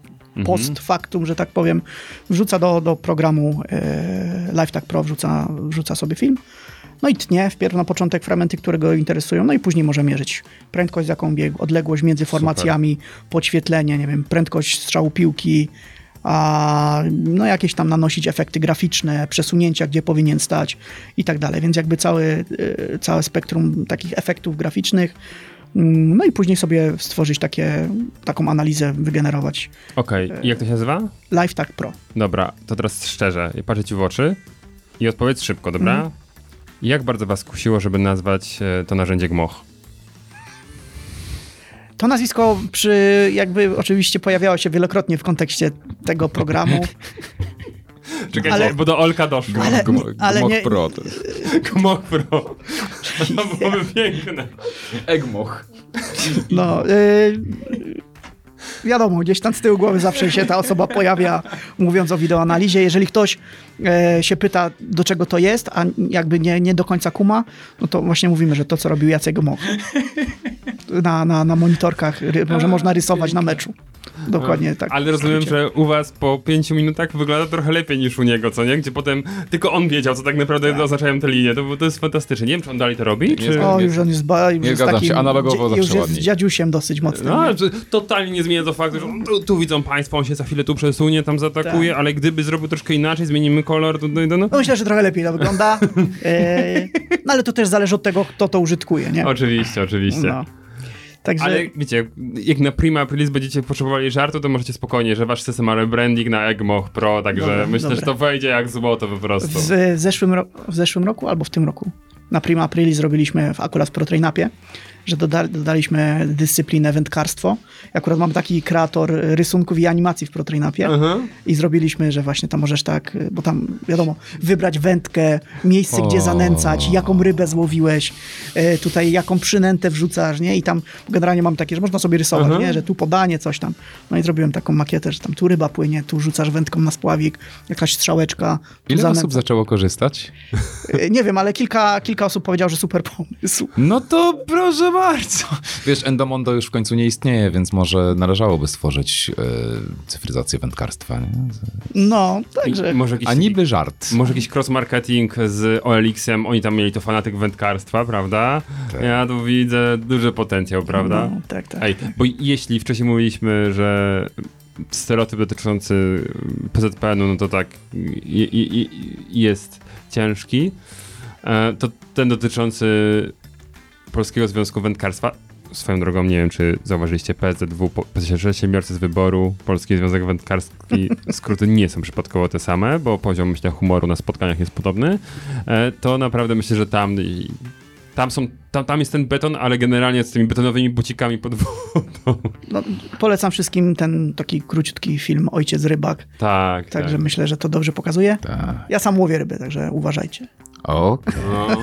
post factum, że tak powiem. Wrzuca do, do programu e, LiveTag Pro, wrzuca, wrzuca sobie film. No i tnie wpierw na początek fragmenty, które go interesują, no i później może mierzyć prędkość, z jaką biegł, odległość między formacjami, podświetlenie, nie wiem, prędkość strzału piłki, a no jakieś tam nanosić efekty graficzne, przesunięcia, gdzie powinien stać i tak dalej. Więc jakby cały, e, całe spektrum takich efektów graficznych. Mm, No i później sobie stworzyć takie, taką analizę, wygenerować. Okej, i jak to się nazywa? LiveTag Pro. Dobra, to teraz szczerze, patrzę ci w oczy i odpowiedz szybko, dobra? Mhm. Jak bardzo was kusiło, żeby nazwać e, to narzędzie Gmoch? To nazwisko przy, jakby oczywiście pojawiało się wielokrotnie w kontekście tego programu. *laughs* Czekajcie, Ale- bo do Olka doszło. Ale- Gmo- ale Gmoch nie- Pro. *laughs* Gmoch Pro. To byłoby *laughs* piękne. Egmoch. No, y, wiadomo, gdzieś tam z tyłu głowy zawsze się ta osoba pojawia, mówiąc o wideoanalizie. Jeżeli ktoś się pyta, do czego to jest, a jakby nie, nie do końca kuma, no to właśnie mówimy, że to, co robił Jacek Moch. *laughs* Na, na, na monitorkach, może można rysować na meczu. Dokładnie tak. Ale rozumiem, że u was po pięciu minutach wygląda trochę lepiej niż u niego, co nie? Gdzie potem tylko on wiedział, co tak naprawdę oznaczają te linie. To, to jest fantastyczne. Nie wiem, czy on dalej to robi, czy... O, już on jest, ba, już Nie jest zgadzam takim, się, analogowo zawsze już jest ładniej. dziadziusiem dosyć mocnym. No, nie? totalnie nie zmienia to faktu, że tu, tu widzą państwo, on się za chwilę tu przesunie, tam zaatakuje, Tak. ale gdyby zrobił troszkę inaczej, zmienimy kolor, to no. No myślę, że trochę lepiej to wygląda. *laughs* E, no ale to też zależy od tego, kto to użytkuje, nie? Oczywiście, oczywiście. No. Także Ale wiecie, jak na Prima Aprilis będziecie potrzebowali żartu, to możecie spokojnie, że wasz system ma rebranding na Egmoch Pro, także Dobra, myślę, że dobra. to wejdzie jak złoto po prostu. w zeszłym, ro- w zeszłym roku albo w tym roku na Prima Aprili zrobiliśmy w, akurat w ProTrainupie, że doda, dodaliśmy dyscyplinę wędkarstwo. Akurat mam taki kreator rysunków i animacji w ProTrainupie Mhm. i zrobiliśmy, że właśnie tam możesz tak, bo tam wiadomo, wybrać wędkę, miejsce gdzie O. zanęcać, jaką rybę złowiłeś, e, tutaj jaką przynętę wrzucasz, nie? I tam generalnie mam takie, że można sobie rysować, Mhm. nie? Że tu podanie, coś tam. No i zrobiłem taką makietę, że tam tu ryba płynie, tu rzucasz wędką na spławik, jakaś strzałeczka. Ile zanęca- osób zaczęło korzystać? E, Nie wiem, ale kilka, kilka osób powiedziało, że super pomysł. No to proszę bardzo. Wiesz, Endomondo już w końcu nie istnieje, więc może należałoby stworzyć e, cyfryzację wędkarstwa. Nie? No, także. I może jakiś, A niby żart. może jakiś cross-marketing z OLX-em, oni tam mieli to fanatyk wędkarstwa, prawda? Tak. Ja tu widzę duży potencjał, prawda? No, tak, tak. Ej, bo jeśli wcześniej mówiliśmy, że stereotyp dotyczący PZPN-u, no to tak i, i, jest ciężki, e, to ten dotyczący Polskiego Związku Wędkarstwa, swoją drogą nie wiem, czy zauważyliście PZW, po- Przedsiębiorcy z Wyboru, Polski Związek Wędkarski, *laughs* skróty nie są przypadkowo te same, bo poziom, myślę, humoru na spotkaniach jest podobny, e, to naprawdę myślę, że tam tam, są, tam, tam jest ten beton, ale generalnie z tymi betonowymi bucikami pod wodą. No, polecam wszystkim ten taki króciutki film Ojciec Rybak. Tak, Także tak. myślę, że to dobrze pokazuje. Tak. Ja sam łowię ryby, także uważajcie. Okej. No.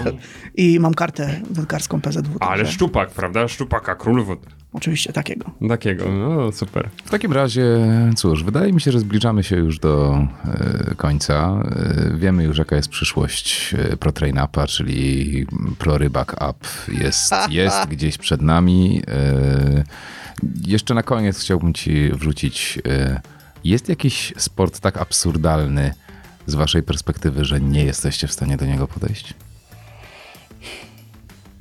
I mam kartę wędkarską PZW. Ale także szczupak, prawda? Szczupaka, król wód. Oczywiście takiego. Takiego, no super. W takim razie, cóż, wydaje mi się, że zbliżamy się już do e, końca. E, wiemy już, jaka jest przyszłość e, ProTrainUpa, czyli ProRybak Up jest, *laughs* jest gdzieś przed nami. Jeszcze na koniec chciałbym ci wrzucić, jest jakiś sport tak absurdalny z waszej perspektywy, że nie jesteście w stanie do niego podejść?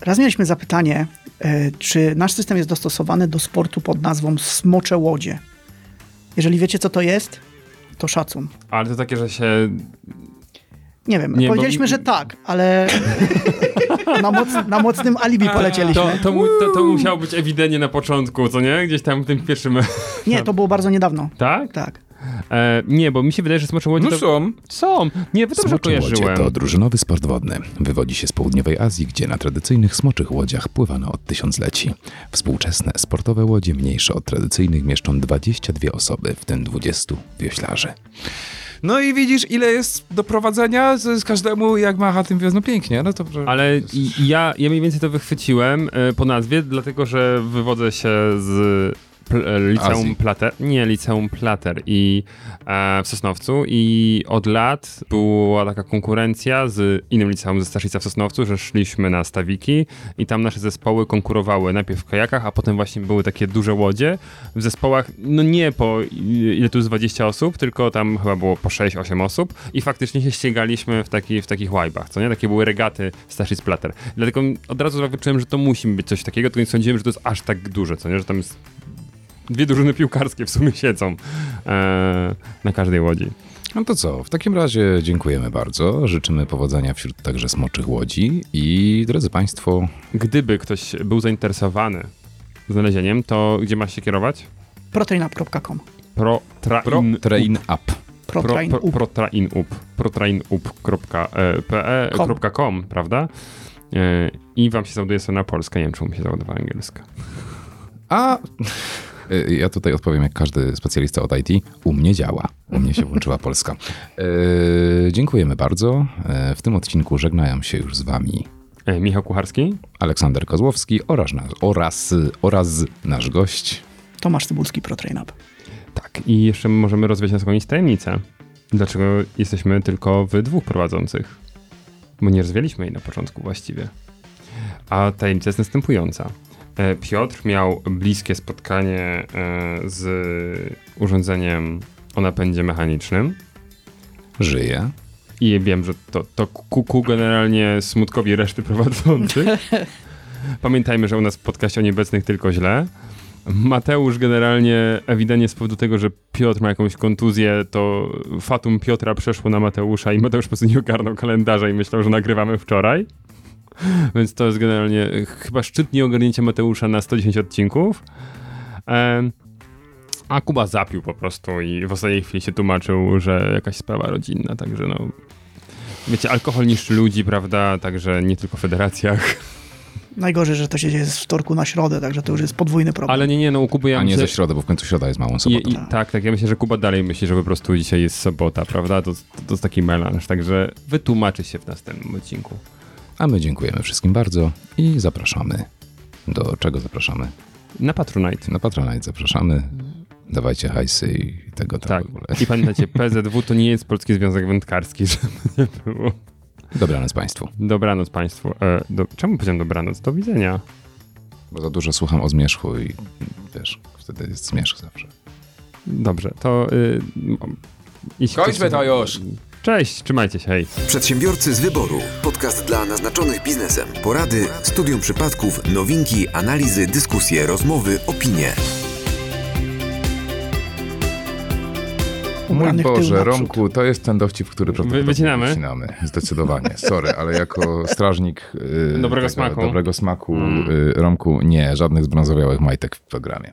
Raz mieliśmy zapytanie, e, czy nasz system jest dostosowany do sportu pod nazwą smocze łodzie. Jeżeli wiecie, co to jest, to szacun. Ale to takie, że się... Nie wiem, Nie, bo- powiedzieliśmy, że tak, ale *laughs* na, moc, na mocnym alibi polecieliśmy. To, to, mu, to, to musiało być ewidentnie na początku, co nie? Gdzieś tam w tym pierwszym... Nie, to było bardzo niedawno. Tak? Tak. E, nie, bo mi się wydaje, że Smocze Łodzie to... są. Są! Nie, wy dobrze Smocze łodzie kojarzyłem. to drużynowy sport wodny. Wywodzi się z południowej Azji, gdzie na tradycyjnych smoczych łodziach pływano od tysiącleci. Współczesne sportowe łodzie mniejsze od tradycyjnych mieszczą 22 osoby, w tym 20 wioślarzy. No i widzisz, ile jest do prowadzenia z, z każdemu, jak macha tym wiozno pięknie. No to Ale ja, ja mniej więcej to wychwyciłem e, po nazwie, dlatego że wywodzę się z pl, e, liceum Azji. Plater, nie, liceum Plater i e, w Sosnowcu i od lat była taka konkurencja z innym liceum ze Staszica w Sosnowcu, że szliśmy na stawiki i tam nasze zespoły konkurowały najpierw w kajakach, a potem właśnie były takie duże łodzie w zespołach, no nie po ile tu jest 20 osób, tylko tam chyba było po 6-8 osób i faktycznie się ścigaliśmy w, taki, w takich łajbach, co nie? Takie były regaty Staszic Plater. Dlatego od razu wyczułem, że to musi być coś takiego, tylko nie sądziłem, że to jest aż tak duże, co nie? Że tam jest dwie drużyny piłkarskie w sumie siedzą e, na każdej łodzi. No to co, w takim razie dziękujemy bardzo. Życzymy powodzenia wśród także smoczych łodzi i drodzy Państwo, Gdyby ktoś był zainteresowany znalezieniem, to gdzie ma się kierować? Protrainup.com. Pro, train, Pro Train Up. pro, Protrain pro, up. protrainup, protrainup.com, prawda? E, I wam się załaduje strona polska, nie wiem, czemu mi się załadowała angielska. A ja tutaj odpowiem jak każdy specjalista od IT. U mnie działa. U mnie się włączyła *laughs* Polska. E, dziękujemy bardzo. E, w tym odcinku żegnają się już z Wami E, Michał Kucharski? Aleksander Kozłowski oraz, oraz, oraz nasz gość. Tomasz Cybulski, ProTrainUp. Tak, i jeszcze możemy rozwiać na koniec tajemnicę. Dlaczego jesteśmy tylko w dwóch prowadzących? Bo nie rozwialiśmy jej na początku właściwie. A tajemnica jest następująca. E, Piotr miał bliskie spotkanie e, z urządzeniem o napędzie mechanicznym. Żyje. I wiem, że to, to ku, ku generalnie smutkowi reszty prowadzących. *laughs* Pamiętajmy, że u nas w podcaście o nieobecnych tylko źle. Mateusz generalnie ewidentnie z powodu tego, że Piotr ma jakąś kontuzję, to fatum Piotra przeszło na Mateusza i Mateusz po prostu nie ogarnął kalendarza i myślał, że nagrywamy wczoraj. *laughs* Więc to jest generalnie e, chyba szczyt nieogarnięcia Mateusza na 110 odcinków. A Kuba zapił po prostu i w ostatniej chwili się tłumaczył, że jakaś sprawa rodzinna, także no... Wiecie, alkohol niszczy ludzi, prawda? Także nie tylko w federacjach. Najgorzej, że to się dzieje z wtorku na środę, także to już jest podwójny problem. Ale nie, nie, no u Kuby ja A nie myślę... ze środy, bo w końcu środa jest małą I, sobotą. i, tak, tak, ja myślę, że Kuba dalej myśli, że po prostu dzisiaj jest sobota, prawda? To, to, to jest taki melanż, także wytłumaczy się w następnym odcinku. A my dziękujemy wszystkim bardzo i zapraszamy. Do czego zapraszamy? Na Patronite. Na Patronite zapraszamy. Dawajcie hajsy i tego tam Tak. w ogóle. I pamiętajcie, *laughs* PZW to nie jest Polski Związek Wędkarski, *laughs* żeby nie było. Dobranoc Państwu. Dobranoc Państwu. E, do, czemu powiedziałem dobranoc? Do widzenia. Bo za dużo słucham o zmierzchu i wiesz, wtedy jest zmierzch zawsze. Dobrze, to... Y, Kończmy to już. Cześć, trzymajcie się, hej. Przedsiębiorcy z wyboru. Podcast dla naznaczonych biznesem. Porady, studium przypadków, nowinki, analizy, dyskusje, rozmowy, opinie. Mój Ubranych tył Boże, naprzód. Romku, to jest ten dowcip, który prawdopodobnie wycinamy? wycinamy. Zdecydowanie. Sorry, ale jako strażnik y, Dobrego smaku. dobrego smaku Mm. y, Romku, nie, żadnych zbrązowiałych majtek w programie.